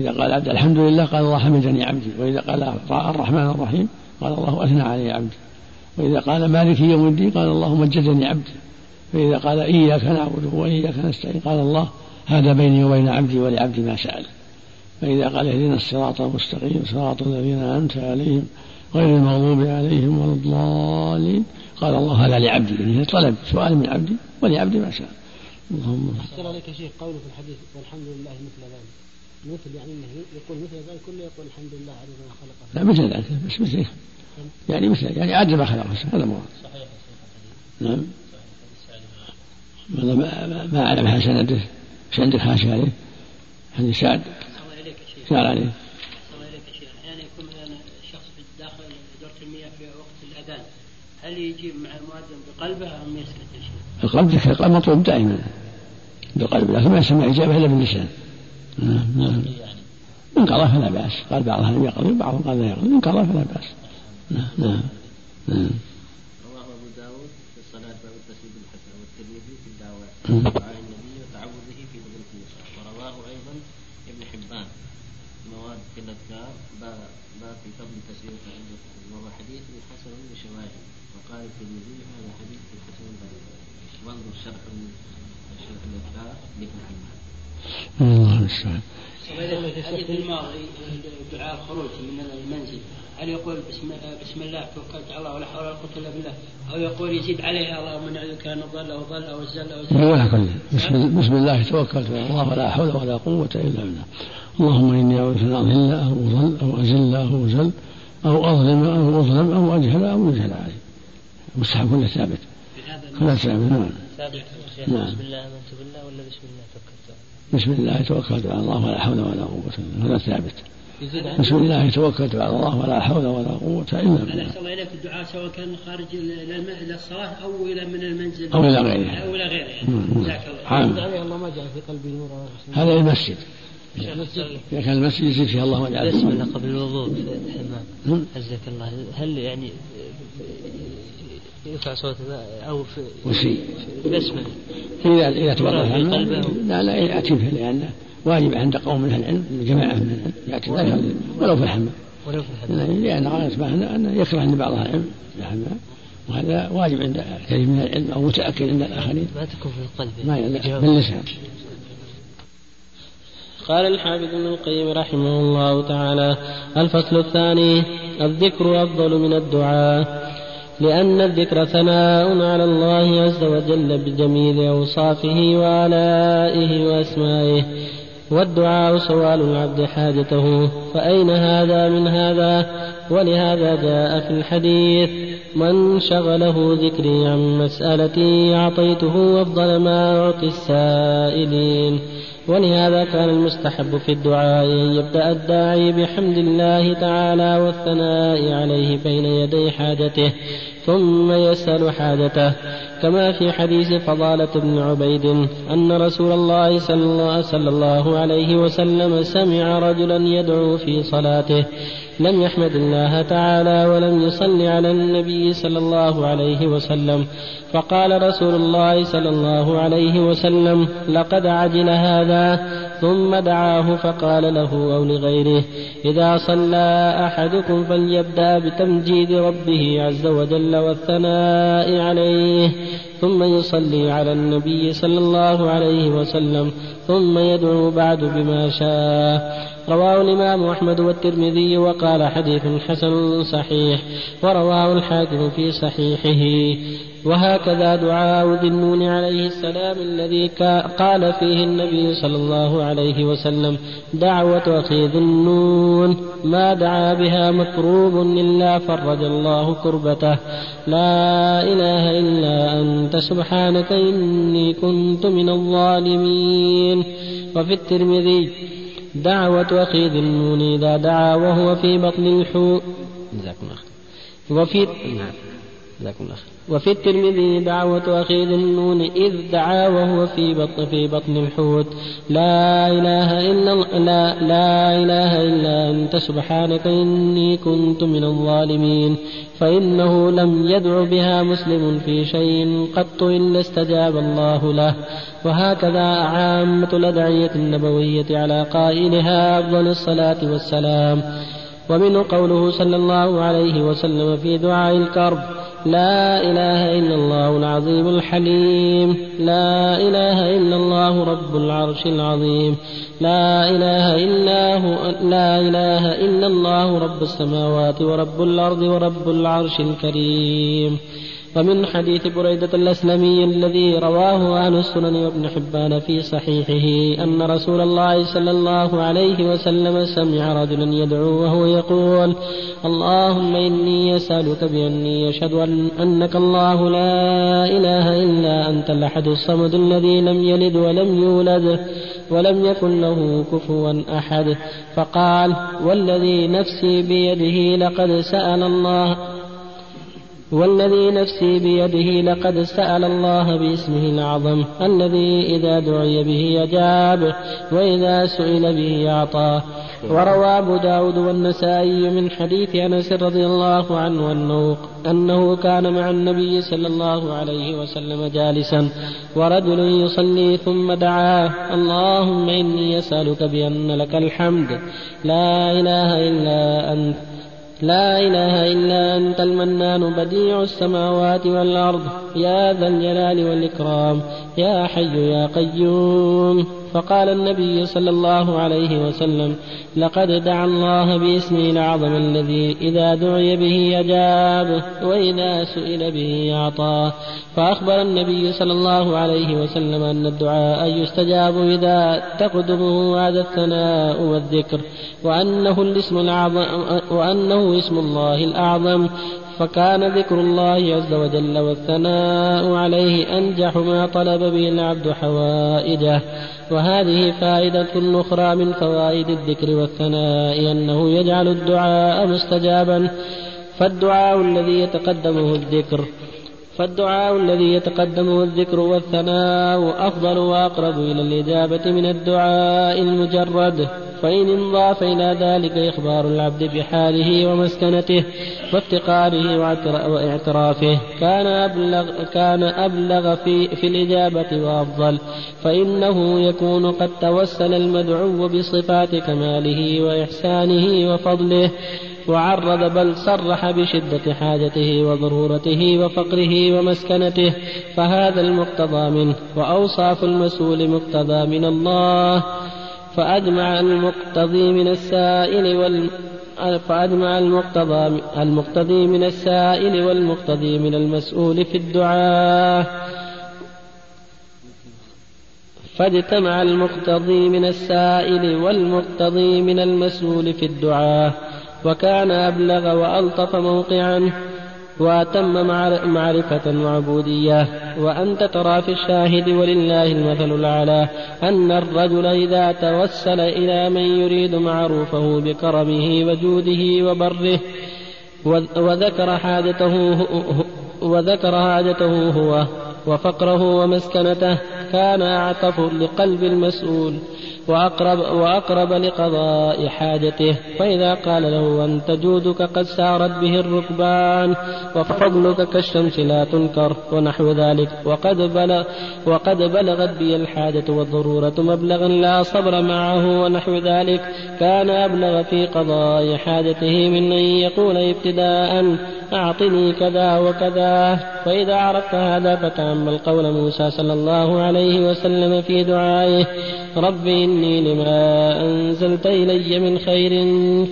إذا قال عبد الحمد لله قال الله حمدني عبدي. وإذا قال الرحمن الرحيم قال الله أثنى علي عبدي. وإذا قال مالك يوم الدين قال الله مجدني عبدي. فإذا قال إياك نعبد وإياك نستعين قال الله هذا بيني وبين عبدي ولعبدي ما سأل فإذا قال اهدنا الصراط المستقيم صراط الذين أنعمت عليهم غير المغضوب عليهم ولا الضالين. قال الله هذا لعبدي. يعني طلب سؤال من عبدي ولعبدي ما سأل اللهم أحسن عليك شيخ قوله في الحديث والحمد لله مثل ذلك. مثل يعني إنه يقول مثل ذلك كله يقول الحمد لله على ما خلق لا مثل ذلك. بس مثل يعني مثل يعني عد ما خلق هذا مراد صحيح نعم ما ما, ما أعلم عن سنده إيش عندك حاشيه عليه؟ حديث سعد. قال عليه أحيانا يكون مثلا شخص في داخل دورة المياه في وقت الاذان هل يجيب مع المؤذن بقلبه أم يسكت يا شيخ؟ القلب ذكر القلب مطلوب دائما. بالقلب لكن ما يسمى إجابة إلا باللسان. نعم نعم. إن قضى فلا بأس. قال بعضهم لم يقضي وبعضهم قال لا يقضي إن قضى فلا بأس. نعم نعم نعم. رواه أبو داود في الصلاة باب التسليم بالحسن والترمذي في الدعوات نعم. دعاء النبي وتعوذه في دبر النساء ورواه أيضا ابن حبان مواد في الأذكار باب في فضل تسليمة عند وهو حديث حسن بشواهد وقال الترمذي هذا حديث حسن ضعيف وانظر شرح شرح الأذكار لابن حبان الله المستعان الحديث الماضي دعاء الخروج من المنزل هل يقول بسم, بسم الله توكلت على الله ولا حول ولا قوه الا بالله أو يقول يزيد عليها اللهم نعوذ ان ضل أو أو زل أو ولا كله بسم, الله توكلت على الله ولا حول ولا قوة إلا بالله اللهم إني أعوذ أن أضل أو أضل أو أزل أو أزل أو أظلم أو أظلم أو أجهل أو يجهل علي مستحب كله ثابت. كله ثابت نعم. نعم. بسم الله آمنت بالله ولا بسم الله توكلت بسم الله توكلت على الله ولا حول ولا قوة إلا بالله. هذا ثابت. بسم الله توكلت على الله ولا حول ولا قوة إلا أنا بالله. أحسن الله إليك الدعاء سواء كان خارج إلى الصلاة أو إلى من المنزل. أو إلى غيره. أو إلى غيره. جزاك الله عليه اللهم وجعل في قلبي نورا هذا المسجد. إذا كان المسجد يزيد فيه الله وجعل بسم الله قبل الوضوء في الحمام عزك الله. هل يعني يرفع صوته أو في بسمه توضأ في الحمام قلبه لا لا يأتي به لأنه واجب عند قوم من العلم جماعة من العلم لا يصلي ولو في الحمام ولو في الحمام لأن غاية ما أنه يكره عند بعض العلم في الحمام وهذا واجب عند كثير من العلم أو متأكد عند الآخرين. ما تكون في القلب. ما لا باللسان. قال الحافظ ابن القيم رحمه الله تعالى الفصل الثاني الذكر أفضل من الدعاء. لأن الذكر ثناء على الله عز وجل بجميل أوصافه وآلائه وأسمائه والدعاء سؤال العبد حاجته فأين هذا من هذا؟ ولهذا جاء في الحديث من شغله ذكري عن مسألتي أعطيته أفضل ما أعطي السائلين. ولهذا كان المستحب في الدعاء أن يبدأ الداعي بحمد الله تعالى والثناء عليه بين يدي حاجته ثم يسأل حاجته. كما في حديث فضالة بن عبيد أن رسول الله صلى الله عليه وسلم سمع رجلا يدعو في صلاته لم يحمد الله تعالى ولم يصل على النبي صلى الله عليه وسلم. فقال رسول الله صلى الله عليه وسلم لقد عجل هذا. ثم دعاه فقال له أو لغيره إذا صلى أحدكم فليبدأ بتمجيد ربه عز وجل والثناء عليه ثم يصلي على النبي صلى الله عليه وسلم ثم يدعو بعد بما شاء. رواه الإمام أحمد والترمذي وقال حديث حسن صحيح ورواه الحاكم في صحيحه. وهكذا دعاء ذي النون عليه السلام الذي قال فيه النبي صلى الله عليه وسلم دعوة أخي ذي النون ما دعا بها مكروب إلا فرج الله كربته. لا إله إلا أنت سبحانك إني كنت من الظالمين. وفي الترمذي دعوة أخي ذي النون إذا دعا وهو في بطن الحوت. جزاكم الله وفي نعم. جزاكم الله وفي الترمذي دعوة أخي ذي النون إذ دعا وهو في بطن في بطن الحوت. لا إله إلا لا لا إله إلا أنت سبحانك إني كنت من الظالمين. فإنه لم يدع بها مسلم في شيء قط إلا استجاب الله له. وهكذا عامة الأدعية النبوية على قائلها أفضل الصلاة والسلام. ومنه قوله صلى الله عليه وسلم في دعاء الكرب لا إله إلا الله العظيم الحليم. لا إله إلا الله رب العرش العظيم. لا إله إلا هو لا إله إلا الله رب السماوات ورب الأرض ورب العرش الكريم. ومن حديث بريدة الأسلمي الذي رواه أهل السنن وابن حبان في صحيحه أن رسول الله صلى الله عليه وسلم سمع رجلا يدعو وهو يقول اللهم إني أسألك بأني أشهد أن أنك الله لا إله إلا أنت الأحد الصمد الذي لم يلد ولم يولد ولم يكن له كفوا أحد. فقال والذي نفسي بيده لقد سأل الله والذي نفسي بيده لقد سأل الله باسمه الأعظم الذي إذا دعي به أجاب وإذا سئل به أعطاه. وروى أبو داود والنسائي من حديث أنس رضي الله عنه أنه, أنه كان مع النبي صلى الله عليه وسلم جالسا ورجل يصلي ثم دعاه اللهم إني أسألك بأن لك الحمد. لا إله إلا أنت. لا إله إلا أنت المنان بديع السماوات والأرض. يا ذا الجلال والإكرام. يا حي يا قيوم. فقال النبي صلى الله عليه وسلم لقد دعا الله باسمه الأعظم الذي إذا دعي به أجاب وإذا سئل به أعطاه. فأخبر النبي صلى الله عليه وسلم أن الدعاء يستجاب إذا تقدمه هذا الثناء والذكر وأنه الاسم الأعظم وأنه اسم الله الأعظم. فكان ذكر الله عز وجل والثناء عليه أنجح ما طلب به العبد حوائجه. وهذه فائدة أخرى من فوائد الذكر والثناء أنه يجعل الدعاء مستجابا فالدعاء الذي يتقدمه الذكر فالدعاء الذي يتقدمه الذكر والثناء أفضل وأقرب إلى الإجابة من الدعاء المجرد. فإن انضاف إلى ذلك إخبار العبد بحاله ومسكنته وافتقاره واعترافه. كان أبلغ, كان أبلغ في, في الإجابة وأفضل. فإنه يكون قد توسل المدعو بصفات كماله وإحسانه وفضله. وعرض بل صرح بشدة حاجته وضرورته وفقره ومسكنته فهذا المقتضى منه وأوصاف المسؤول مقتضى من الله. فأجمع المقتضي من السائل وال فأجمع المقتضى المقتضي من السائل والمقتضي من المسؤول في الدعاء. فاجتمع المقتضي من السائل والمقتضي من المسؤول في الدعاء. وكان أبلغ وألطف موقعا وأتم معرفة وعبودية. وأنت ترى في الشاهد ولله المثل الأعلى أن الرجل إذا توسل إلى من يريد معروفه بكرمه وجوده وبره وذكر حاجته وذكر حاجته هو وفقره ومسكنته كان أعطف لقلب المسؤول. وأقرب, وأقرب لقضاء حاجته. فإذا قال له أنت جودك قد سارت به الركبان وفضلك كالشمس لا تنكر ونحو ذلك. وقد بلغ وقد بلغت بي الحاجة والضرورة مبلغا لا صبر معه ونحو ذلك. كان أبلغ في قضاء حاجته من أن يقول ابتداء أعطني كذا وكذا. فإذا عرفت هذا فتأمل قول موسى صلى الله عليه وسلم في دعائه رب إني لما أنزلت إلي من خير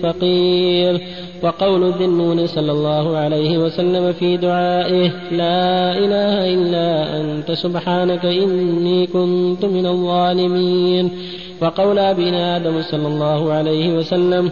فقير. وقول النون صلى الله عليه وسلم في دعائه لا إله إلا أنت سبحانك إني كنت من الظالمين. وقول أبينا آدم صلى الله عليه وسلم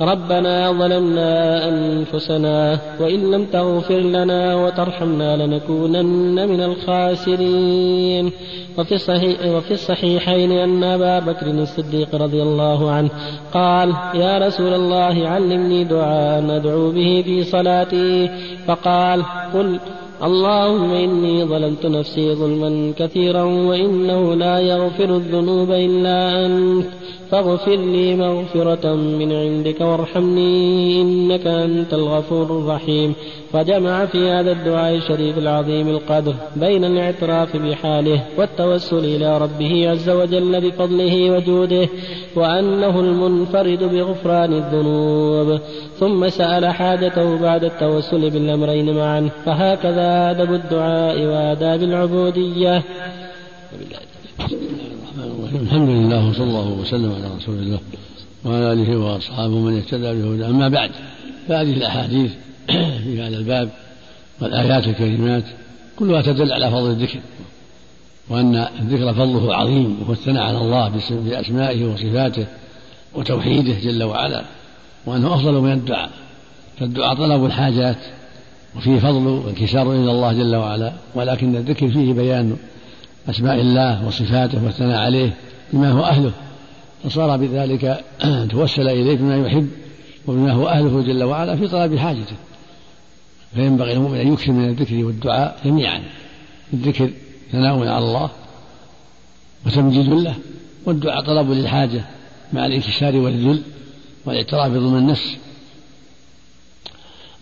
ربنا ظلمنا أنفسنا وإن لم تغفر لنا وترحمنا لنكونن من الخاسرين. وفي, الصحيح وفي الصحيحين أن أبا بكر الصديق رضي الله عنه قال يا رسول الله علمني دعاء أدعو به في صلاتي. فقال قل اللهم إني ظلمت نفسي ظلما كثيرا وإنه لا يغفر الذنوب إلا أنت. فاغفر لي مغفرة من عندك وارحمني إنك أنت الغفور الرحيم. فجمع في هذا الدعاء الشريف العظيم القدر بين الاعتراف بحاله والتوسل إلى ربه عز وجل بفضله وجوده وأنه المنفرد بغفران الذنوب. ثم سأل حاجته بعد التوسل بالأمرين معا. فهكذا أدب الدعاء وآداب العبودية. الحمد لله وصلى الله وسلم على رسول الله وعلى آله وأصحابه من اهتدى بهدى أما بعد فهذه الأحاديث [clears throat] في هذا الباب والآيات الكريمات كلها تدل على فضل الذكر وأن الذكر فضله عظيم وهو الثناء على الله بأسمائه وصفاته وتوحيده جل وعلا وأنه أفضل من الدعاء. فالدعاء طلب الحاجات وفيه فضل وانكسار إلى الله جل وعلا ولكن الذكر فيه بيان أسماء الله وصفاته والثناء عليه بما هو أهله. فصار بذلك [clears throat] توسل إليه بما يحب وبما هو أهله جل وعلا في طلب حاجته. فينبغي المؤمن أن يكثر من الذكر والدعاء جميعا. الذكر ثناء على الله وتمجيد له والدعاء طلب للحاجة مع الانكسار والذل والاعتراف بظلم النفس.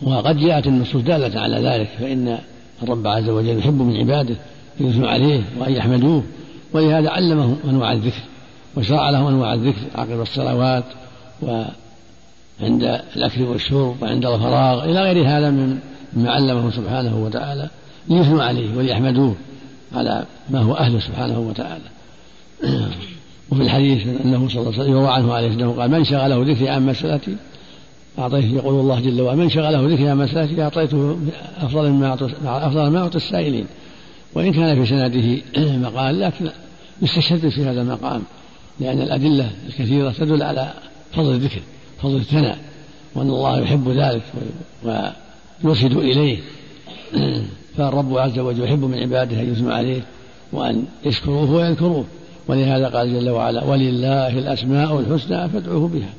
وقد جاءت النصوص دالة على ذلك فإن الرب عز وجل يحب من عباده يثنوا عليه وأن يحمدوه ولهذا علمهم أنواع الذكر وشرع لهم أنواع الذكر عقب الصلوات وعند الأكل والشرب وعند الفراغ إلى غير هذا مما علمهم سبحانه وتعالى ليثنوا عليه وليحمدوه على ما هو أهله سبحانه وتعالى. [clears throat] وفي الحديث أنه صلى الله عليه وسلم يروى عنه عليه السلام قال من شغله ذكري عن مسألتي؟ أعطيته يقول الله جل وعلا من شغله ذكري عن مسألتي؟ أعطيته أفضل ما أعطي السائلين. وإن كان في سنده [clears throat] مقال لكن يستشهد في هذا المقام لأن الأدلة الكثيرة تدل على فضل الذكر فضل الثناء وأن الله يحب ذلك ويرشد إليه. [clears throat] فالرب عز وجل يحب من عباده أن يثنوا عليه وأن يشكروه ويذكروه. ولهذا قال جل وعلا ولله الأسماء الحسنى فادعوه بها.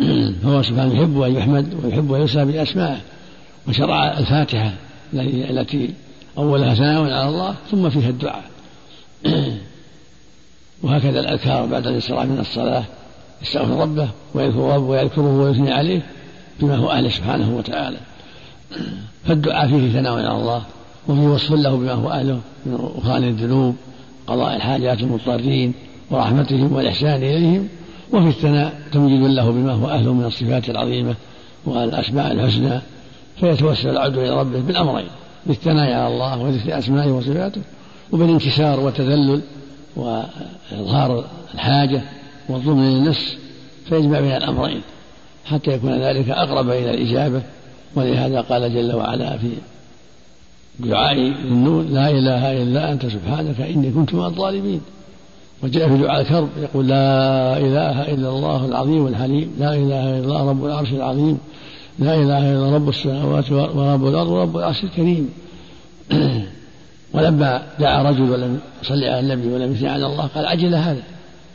[clears throat] فهو سبحانه يحب أن يحمد ويحب أن يسلى بأسمائه. وشرع الفاتحة التي أولها ثناء على الله ثم فيها الدعاء. [clears throat] وهكذا الأذكار بعد الانصراف من الصلاة يستغفر ربه ويذكر ربه ويذكره ويثني عليه بما هو أهله سبحانه وتعالى. [clears throat] فالدعاء فيه ثناء على الله وفيه وصف له بما هو أهله من غفران الذنوب قضاء الحاجات المضطرين ورحمتهم والإحسان إليهم وفي الثناء تمجيد له بما هو أهله من الصفات العظيمة والأسماء الحسنى فيتوسل العبد إلى ربه بالأمرين. بالثناء على الله وذكر أسمائه وصفاته وبالانكسار والتذلل وإظهار الحاجة والظلم للنفس فيجمع بين الأمرين حتى يكون ذلك أقرب إلى الإجابة ولهذا قال جل وعلا في دعاء النون لا إله إلا أنت سبحانك إني كنت من الظالمين. وجاء في دعاء الكرب يقول لا إله إلا الله العظيم الحليم لا إله إلا الله رب العرش العظيم. لا إله إلا رب السماوات ورب الأرض ورب العرش الكريم. [clears throat] ولما دعا رجل ولم يصلي على النبي ولم يثني على الله قال عجل هذا.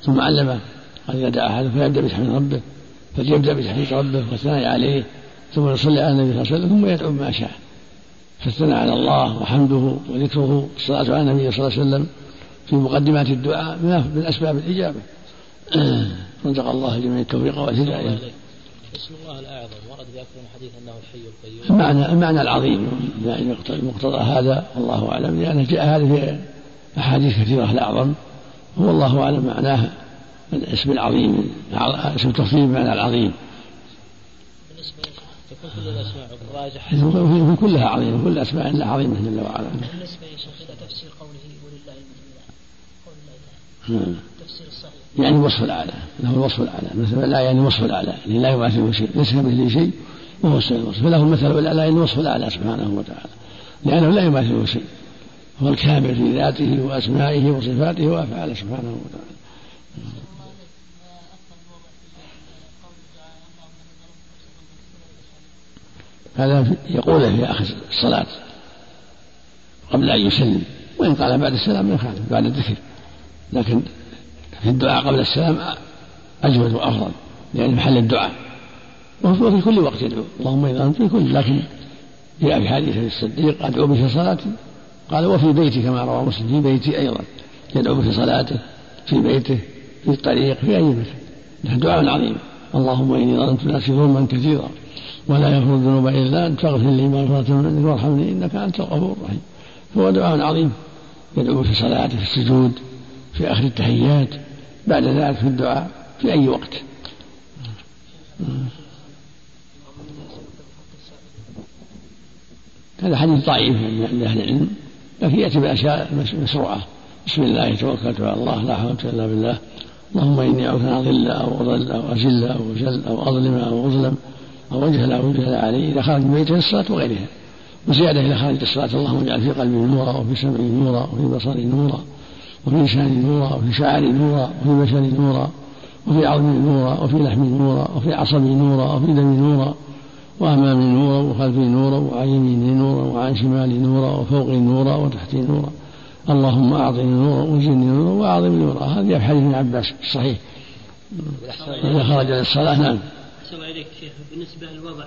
ثم علمه. قال إذا دعا أحد فليبدأ بتحميد ربه فليبدأ بتحميد ربه والثناء عليه ثم يصلي على النبي صلى الله عليه وسلم ثم يدعو بما شاء. فالثناء على الله وحمده وذكره والصلاة على النبي صلى الله عليه وسلم في مقدمات الدعاء من أسباب الإجابة. [clears throat] رزق الله جميع التوفيق والهداية. اسم الله الأعظم ورد في أكثر من حديث أنه الحي القيوم. المعنى المعنى العظيم. يعني مقتضى هذا والله أعلم. لأنه جاء هذا في أحاديث كثيرة الأعظم. هو الله أعلم معناه الاسم العظيم اسم التفضيل بمعنى العظيم. تكون كل الأسماء الراجح في كلها عظيمة كل أسماء الله عظيمة جل وعلا. بالنسبة يا شيخ إلى تفسير قوله ولله المثل قول الله. نعم. يعني الوصف الأعلى له الوصف الأعلى مثل لا يعني الوصف الأعلى يعني لا يماثله شيء ليس كمثله شيء وهو الوصف. فله المثل الأعلى يعني الوصف الأعلى سبحانه وتعالى لأنه لا يماثله شيء. هو الكامل في ذاته وأسمائه وصفاته وأفعاله سبحانه وتعالى. هذا يقوله في آخر الصلاة قبل أن يسلم وإن قال بعد السلام ما يخالف بعد الذكر لكن في الدعاء قبل السلام أجود وأفضل لأن محل الدعاء وفي كل وقت يدعو. اللهم إذا أنت في كل لكن جاء في حديث الصديق أدعو في صلاتي قال وفي بيتي كما روى مسلم في بيتي أيضا يدعو في صلاته في بيته في الطريق في أي مكان. دعاء عظيم. اللهم إني ظلمت نفسي ظلما كثيرا ولا يغفر الذنوب إلا أنت فاغفر لي مغفرة من عندك وارحمني إنك أنت الغفور الرحيم. هو دعاء عظيم. يدعو في صلاته في السجود في آخر التحيات بعد ذلك في الدعاء في أي وقت. هذا حديث ضعيف عند أهل العلم لكن يأتي بأشياء مشروعة بسم الله توكلت على الله لا حول إلا بالله. اللهم إني أعوذ أن أضل أو أضل أو أزل أو أجل أو أظلم أو أظلم أو أجهل أو أجهل علي إذا خرج من بيته الصلاة وغيرها. وزيادة إذا خرج الصلاة اللهم اجعل في قلبي نورا وفي سمعي نورا وفي بصري نورا. وفي لساني نورا وفي شعري نورا وفي بشري نورا وفي عظمي نورا وفي لحمي نورا وفي عصبي نورا وفي دمي نورا وأمامي نورا وخلفي نورا وعن يميني نورا وعن شمالي نورا وفوقي نورا وتحتي نورا اللهم أعطني نورا وزدني نورا وأعظم نورا هذه في حديث ابن عباس الصحيح إذا خرج للصلاة نعم. شيخ. بالنسبة للوضع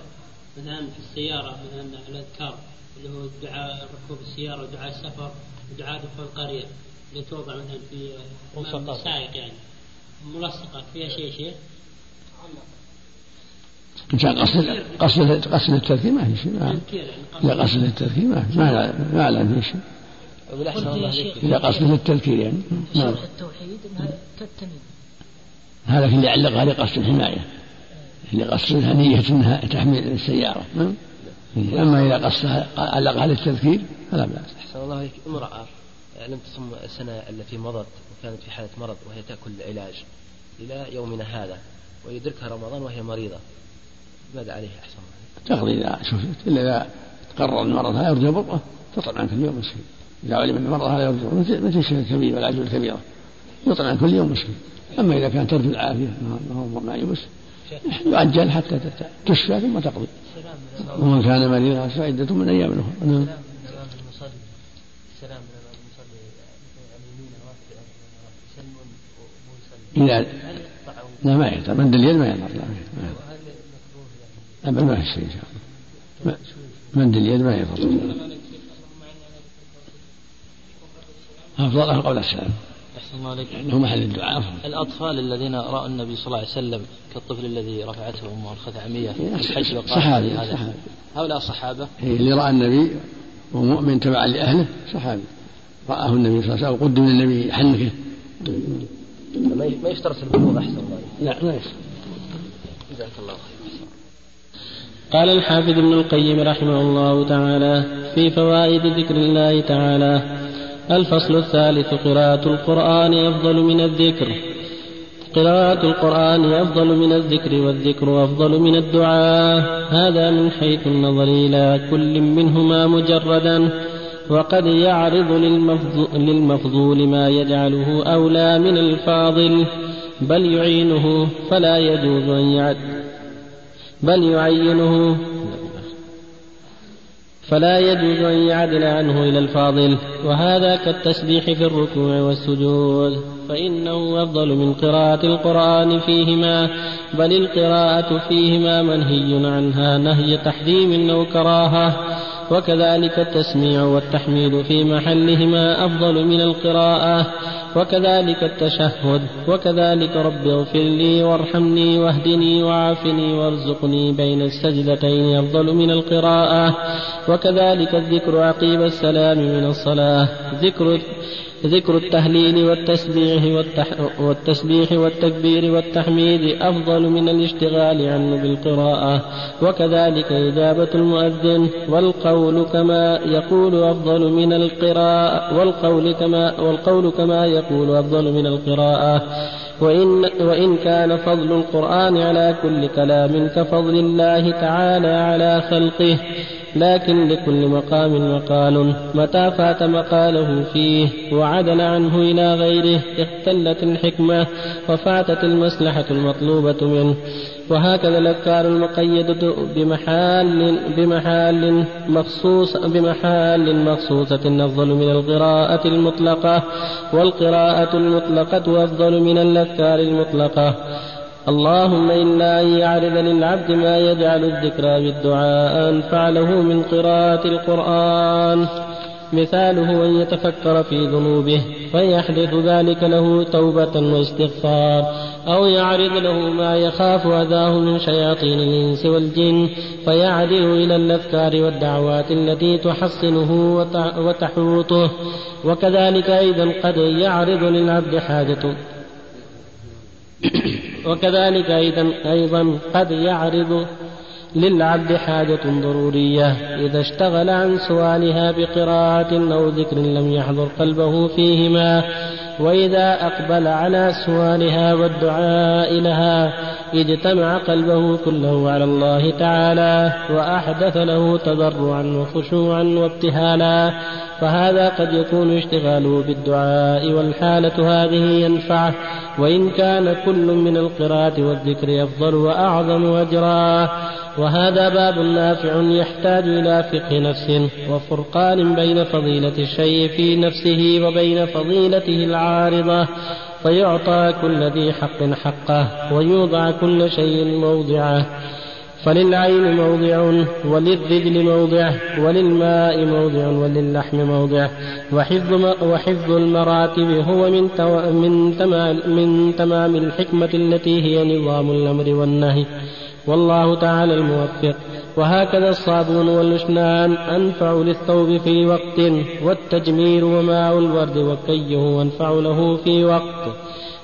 مثلا في السيارة مثلا الأذكار اللي هو دعاء ركوب السيارة ودعاء السفر ودعاء دخول القرية. اللي توضع مثلا في السائق يعني. ملصقة. فيها شيء شيء كان قصد قصد قصد التذكير ما في شيء. ما إذا قصد التذكير ما في ما ما أعلم في شيء. إذا قصد التذكير يعني. نعم. التوحيد انها كالتميم هذا في اللي علقها لقصد الحماية. اللي قصدها نية إنها تحمل السيارة. نعم. أما إذا قصدها علقها للتذكير فلا بأس. أحسن الله عليك. امرأة. لم تصم السنة التي مضت وكانت في حالة مرض وهي تأكل العلاج إلى يومنا هذا ويدركها رمضان وهي مريضة. ماذا عليها أحسن تقضي إذا شفت إلا إذا قرر المرض هذا يرجى برأة تطعم عن كل يوم مسكين إذا علم أن المرض هذا يرجى مثل الشيخ الكبير والعجوز الكبيرة. يطعم عن كل يوم مسكين أما إذا كان ترجو العافية ما هو ما يبس يؤجل حتى تشفى ثم تقضي. ومن كان مريضا فعدة من أيام أخرى. نعم السلام من المصلي عن يمينه إذا لا ما يقدر مد اليد ما يقدر لا أبدا ما في شيء إن شاء الله مد اليد ما يضر. أفضلها قبل السلام. أحسن الله عليك. لأنه محل الدعاء الأطفال الذين رأوا النبي صلى الله عليه وسلم كالطفل الذي رفعته أمه الخثعمية الحج وقال صحابي. هذا. هؤلاء صحابة. إيه، اللي رأى النبي ومؤمن تبعا لأهله صحابي. رآه النبي صلى الله عليه وسلم قدم للنبي حنكة. ما يشترط البلوغ أحسن الله لا ما يشترط. جزاك الله خير. قال الحافظ ابن القيم رحمه الله تعالى في فوائد ذكر الله تعالى الفصل الثالث قراءة القرآن أفضل من الذكر. قراءة القرآن أفضل من الذكر والذكر أفضل من الدعاء. هذا من حيث النظر إلى كل منهما مجردا. وقد يعرض للمفضول ما يجعله أولى من الفاضل بل يعينه فلا يجوز أن يعد بل يعينه فلا يجوز أن يعدل عنه إلى الفاضل وهذا كالتسبيح في الركوع والسجود فإنه أفضل من قراءة القرآن فيهما بل القراءة فيهما منهي عنها نهي تحريم أو كراهة وكذلك التسميع والتحميد في محلهما أفضل من القراءة وكذلك التشهد وكذلك رب اغفر لي وارحمني واهدني وعافني وارزقني بين السجدتين أفضل من القراءة وكذلك الذكر عقيب السلام من الصلاة ذكر ذكر التهليل والتسبيح والتح والتسبيح والتكبير والتحميد أفضل من الاشتغال عنه بالقراءة وكذلك إجابة المؤذن والقول كما يقول أفضل من القراءة والقول كما والقول كما يقول أفضل من القراءة. وإن, وإن كان فضل القرآن على كل كلام كفضل الله تعالى على خلقه لكن لكل مقام مقال. متى فات مقاله فيه؟ وعدل عنه إلى غيره. اختلت الحكمة وفاتت المصلحة المطلوبة منه. وهكذا الأذكار المقيدة بمحال بمحال مخصوص بمحال مخصوصة أفضل من القراءة المطلقة والقراءة المطلقة أفضل من الأذكار المطلقة. اللهم إلا أن يعرض للعبد ما يجعل الذكرى بالدعاء أنفع له من قراءة القرآن. مثاله أن يتفكر في ذنوبه فيحدث ذلك له توبة واستغفار. أو يعرض له ما يخاف أذاه من شياطين الإنس والجن فيعدل إلى الأذكار والدعوات التي تحصنه وتحوطه. وكذلك أيضا قد يعرض للعبد حاجة. [coughs] وكذلك أيضا, أيضا قد يعرض للعبد حاجة ضرورية. إذا اشتغل عن سؤالها بقراءة أو ذكر لم يحضر قلبه فيهما وإذا أقبل على سؤالها والدعاء لها اجتمع قلبه كله على الله تعالى وأحدث له تضرعا وخشوعا وابتهالا. فهذا قد يكون اشتغاله بالدعاء والحالة هذه ينفعه وإن كان كل من القراءة والذكر أفضل وأعظم أجرا وهذا باب نافع يحتاج إلى فقه نفس وفرقان بين فضيلة الشيء في نفسه وبين فضيلته العارضة. فيعطى كل ذي حق حقه ويوضع كل شيء موضعه. فللعين موضع وللرجل موضع وللماء موضع وللحم موضع. وحفظ, وحفظ المراتب هو من, من, تمام من تمام الحكمة التي هي نظام الأمر والنهي. والله تعالى الموفق. وهكذا الصابون والأشنان أنفع للثوب في وقت والتجمير وماء الورد وكيه أنفع له في وقت.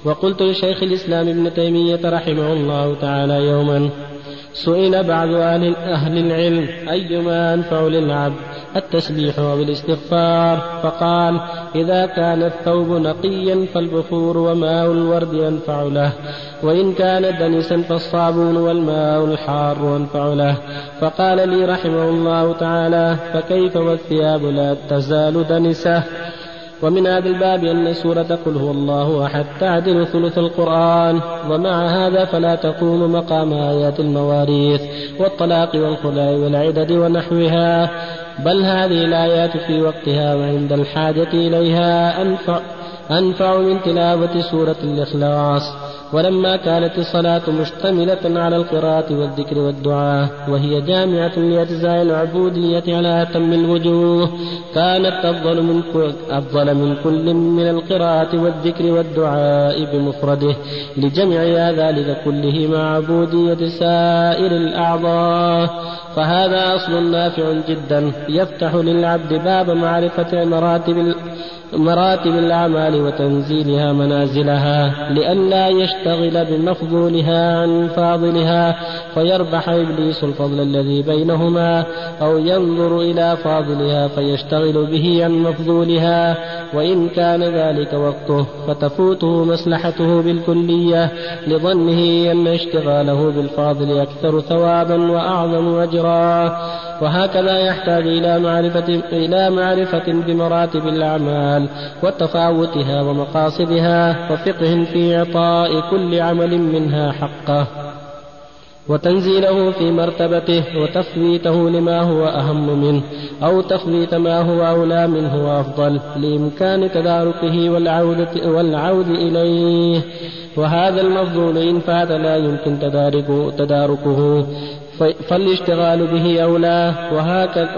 وقلت لشيخ الإسلام ابن تيمية رحمه الله تعالى يوما سئل بعض أهل, العلم أيما أنفع للعبد؟ التسبيح أو الاستغفار فقال إذا كان الثوب نقيا فالبخور وماء الورد أنفع له. وإن كان دنسا فالصابون والماء الحار أنفع له. فقال لي رحمه الله تعالى فكيف والثياب لا تزال دنسة؟ ومن هذا الباب أن سورة قل هو الله أحد تعدل ثلث القرآن ومع هذا فلا تقوم مقام آيات المواريث والطلاق والخلاء والعدد ونحوها. بل هذه الآيات في وقتها وعند الحاجة إليها أنفع, أنفع من تلاوة سورة الإخلاص. ولما كانت الصلاة مشتملة على القراءة والذكر والدعاء وهي جامعة لأجزاء العبودية على أتم الوجوه كانت أفضل من كل أفضل من كل من القراءة والذكر والدعاء بمفرده لجمع ذلك كله مع عبودية سائر الأعضاء. فهذا أصل نافع جدا يفتح للعبد باب معرفة مراتب مراتب الأعمال وتنزيلها منازلها لئلا يشتغل بمفضولها عن فاضلها فيربح إبليس الفضل الذي بينهما أو ينظر إلى فاضلها فيشتغل به عن مفضولها وإن كان ذلك وقته فتفوته مصلحته بالكلية لظنه أن اشتغاله بالفاضل أكثر ثوابا وأعظم أجرا. وهكذا يحتاج إلى معرفة إلى معرفة بمراتب الأعمال وتفاوتها ومقاصدها وفقه في إعطاء كل عمل منها حقه. وتنزيله في مرتبته وتفويته لما هو أهم منه أو تفويت ما هو أولى منه وأفضل لإمكان تداركه والعودة والعود إليه. وهذا المفضول إن فات لا يمكن تداركه, تداركه. فالاشتغال به أولى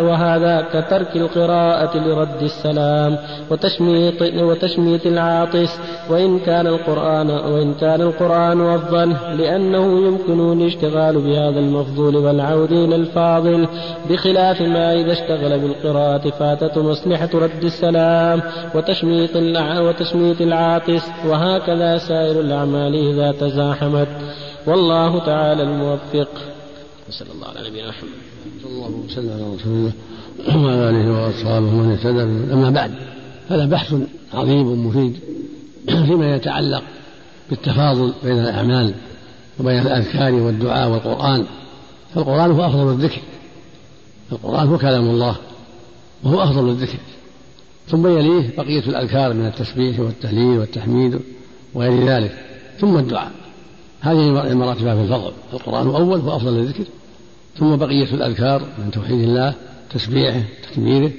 وهذا كترك القراءة لرد السلام وتشميت وتشميت العاطس وإن كان القرآن وإن كان القرآن أفضل لأنه يمكن الاشتغال بهذا المفضول والعود إلى الفاضل بخلاف ما إذا اشتغل بالقراءة فاتت مصلحة رد السلام وتشميت وتشميت العاطس وهكذا سائر الأعمال إذا تزاحمت. والله تعالى الموفق. وصلى الله على نبينا محمد. صلى الله وسلم على رسول الله وعلى آله وأصحابه ومن اهتدى أما بعد هذا بحث عظيم مفيد فيما يتعلق بالتفاضل بين الأعمال وبين الأذكار والدعاء والقرآن. فالقرآن هو أفضل الذكر. القرآن هو كلام الله وهو أفضل الذكر. ثم يليه بقية الأذكار من التسبيح والتهليل والتحميد وغير ذلك. ثم الدعاء. هذه مراتبها في الفضل. القرآن أول وأفضل الذكر ثم بقية الأذكار من توحيد الله تسبيحه تكبيره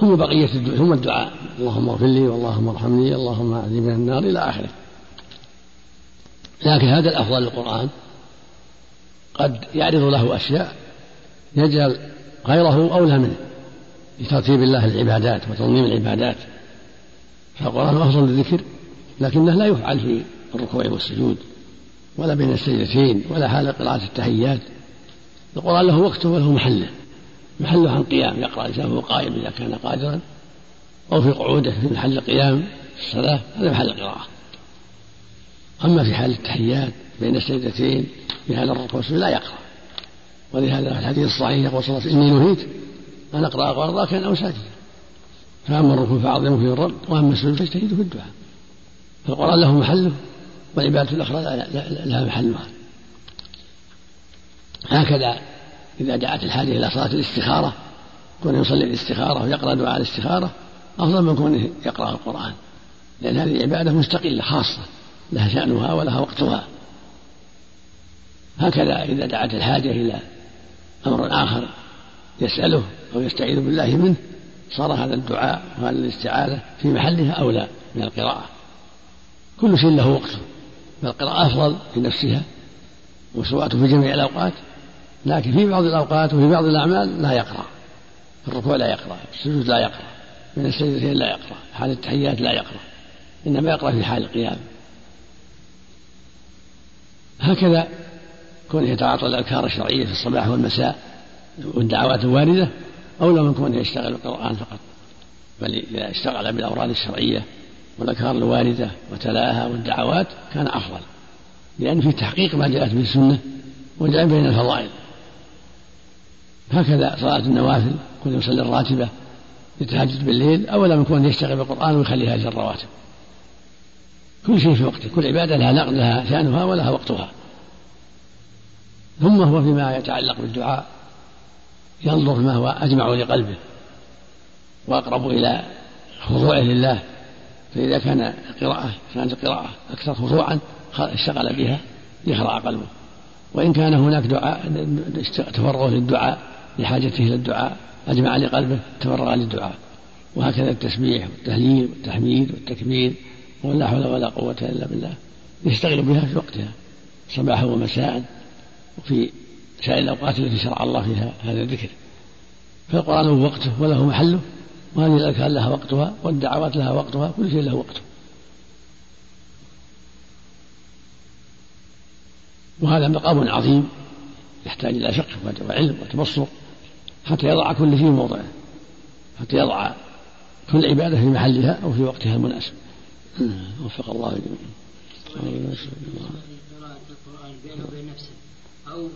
ثم بقية ثم الدعاء. اللهم اغفر لي واللهم ارحمني اللهم اعذني من النار إلى آخره. لكن هذا الأفضل للقرآن. قد يعرض له أشياء يجعل غيره أولى منه لترتيب الله العبادات وتنظيم العبادات. فالقرآن أفضل الذكر لكنه لا يفعل في الركوع والسجود ولا بين السجدتين ولا حال قراءة التحيات. القرآن له وقته وله محله محله عن قيام يقرأ الإنسان وهو قائم إذا كان قادرا أو في قعودة في محل القيام في الصلاة هذا محل القراءة. أما في حال التحيات بين السجدتين في حال الركوع لا يقرأ. ولهذا في الحديث الصحيح يقول صلى الله عليه وسلم إني نهيت أن أقرأ راكعا أو ساجدا. فأما الركوع فأعظموا فيه الرب وأما السجود فاجتهدوا في الدعاء. فالقرآن له محله والعبادة الأخرى لها محلها. هكذا إذا دعت الحاجة إلى صلاة الاستخارة كونه يصلي الاستخارة ويقرأ دعاء الاستخارة أفضل من كونه يقرأ القرآن. لأن هذه عبادة مستقلة خاصة. لها شأنها ولها وقتها. هكذا إذا دعت الحاجة إلى أمر آخر يسأله أو يستعيذ بالله منه صار هذا الدعاء وهذه الاستعاذة في محلها أولى من القراءة. كل شيء له وقته. فالقراءة أفضل في نفسها وسواء في جميع الأوقات لكن في بعض الأوقات وفي بعض الأعمال لا يقرأ في الركوع لا يقرأ في السجود لا يقرأ من السجدتين لا يقرأ حال التحيات لا يقرأ إنما يقرأ في حال القيام. هكذا كونه يتعاطى الأذكار الشرعية في الصباح والمساء والدعوات الواردة أولى من كونه يشتغل بالقرآن فقط بل إذا اشتغل بالأوراد الشرعية والأذكار الواردة وتلاها والدعوات كان أفضل لأن في تحقيق ما جاءت به السنة وجاء بين الفضائل. هكذا صلاة النوافل كل يصلي الراتبة يتهجد بالليل أولا من كون يشتغل بالقرآن ويخليها أجر الرواتب. كل شيء في وقته كل عبادة لها نقل لها شأنها ولها وقتها. ثم هو فيما يتعلق بالدعاء ينظر ما هو أجمع لقلبه وأقرب إلى خضوعه لله. فإذا كان القراءة كانت القراءة أكثر خضوعا اشتغل بها يخضع قلبه. وإن كان هناك دعاء تفرغ للدعاء لحاجته إلى الدعاء أجمع لقلبه تفرغ للدعاء. وهكذا التسبيح والتهليل والتحميد والتكبير ولا حول ولا قوة إلا بالله. يشتغل بها في وقتها صباحا ومساء وفي سائر الأوقات التي شرع الله فيها هذا الذكر. فالقرآن له وقته وله محله. وهذه الأذكار لها وقتها والدعوات لها وقتها كل شيء له وقته. وهذا مقام عظيم يحتاج إلى فقه وعلم وتبصر حتى يضع كل شيء موضعه حتى يضع كل عبادة في محلها أو في وقتها المناسب. وفق الله قراءة القرآن بينه وبين نفسه. أو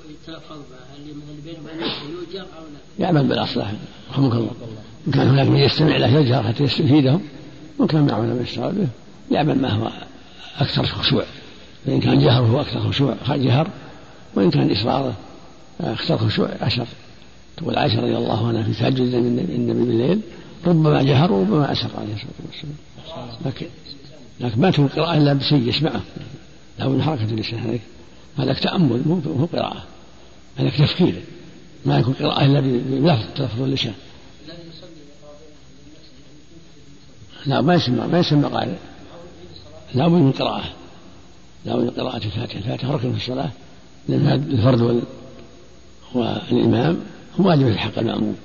وبين نفسه يوجر أو لا يعمل بالأصلح. رحمك الله إن كان هناك من يستمع له يجهر حتى يستفيدهم. وإن كان معه من يشتغل به يعمل ما هو أكثر خشوع. فإن كان جهره أكثر خشوع جهر. وإن كان إصراره أكثر خشوع أشر. تقول عائشة رضي الله عنها في تهجد النبي بالليل ربما جهر وربما أسر عليه الصلاة والسلام. لكن لكن ما تكون قراءة إلا بشيء يسمعه. له من حركة اللسان هذاك هذاك تأمل مو قراءة. هذاك تفكير. ما يكون قراءة إلا بلفظ تلفظ اللسان. لا ما يسمى ما يسمى قارئ لا بد من قراءة. لا بد من قراءة الفاتحة. الفاتحة ركن في الصلاة لأن الفرد والإمام هو واجب في حق المأموم.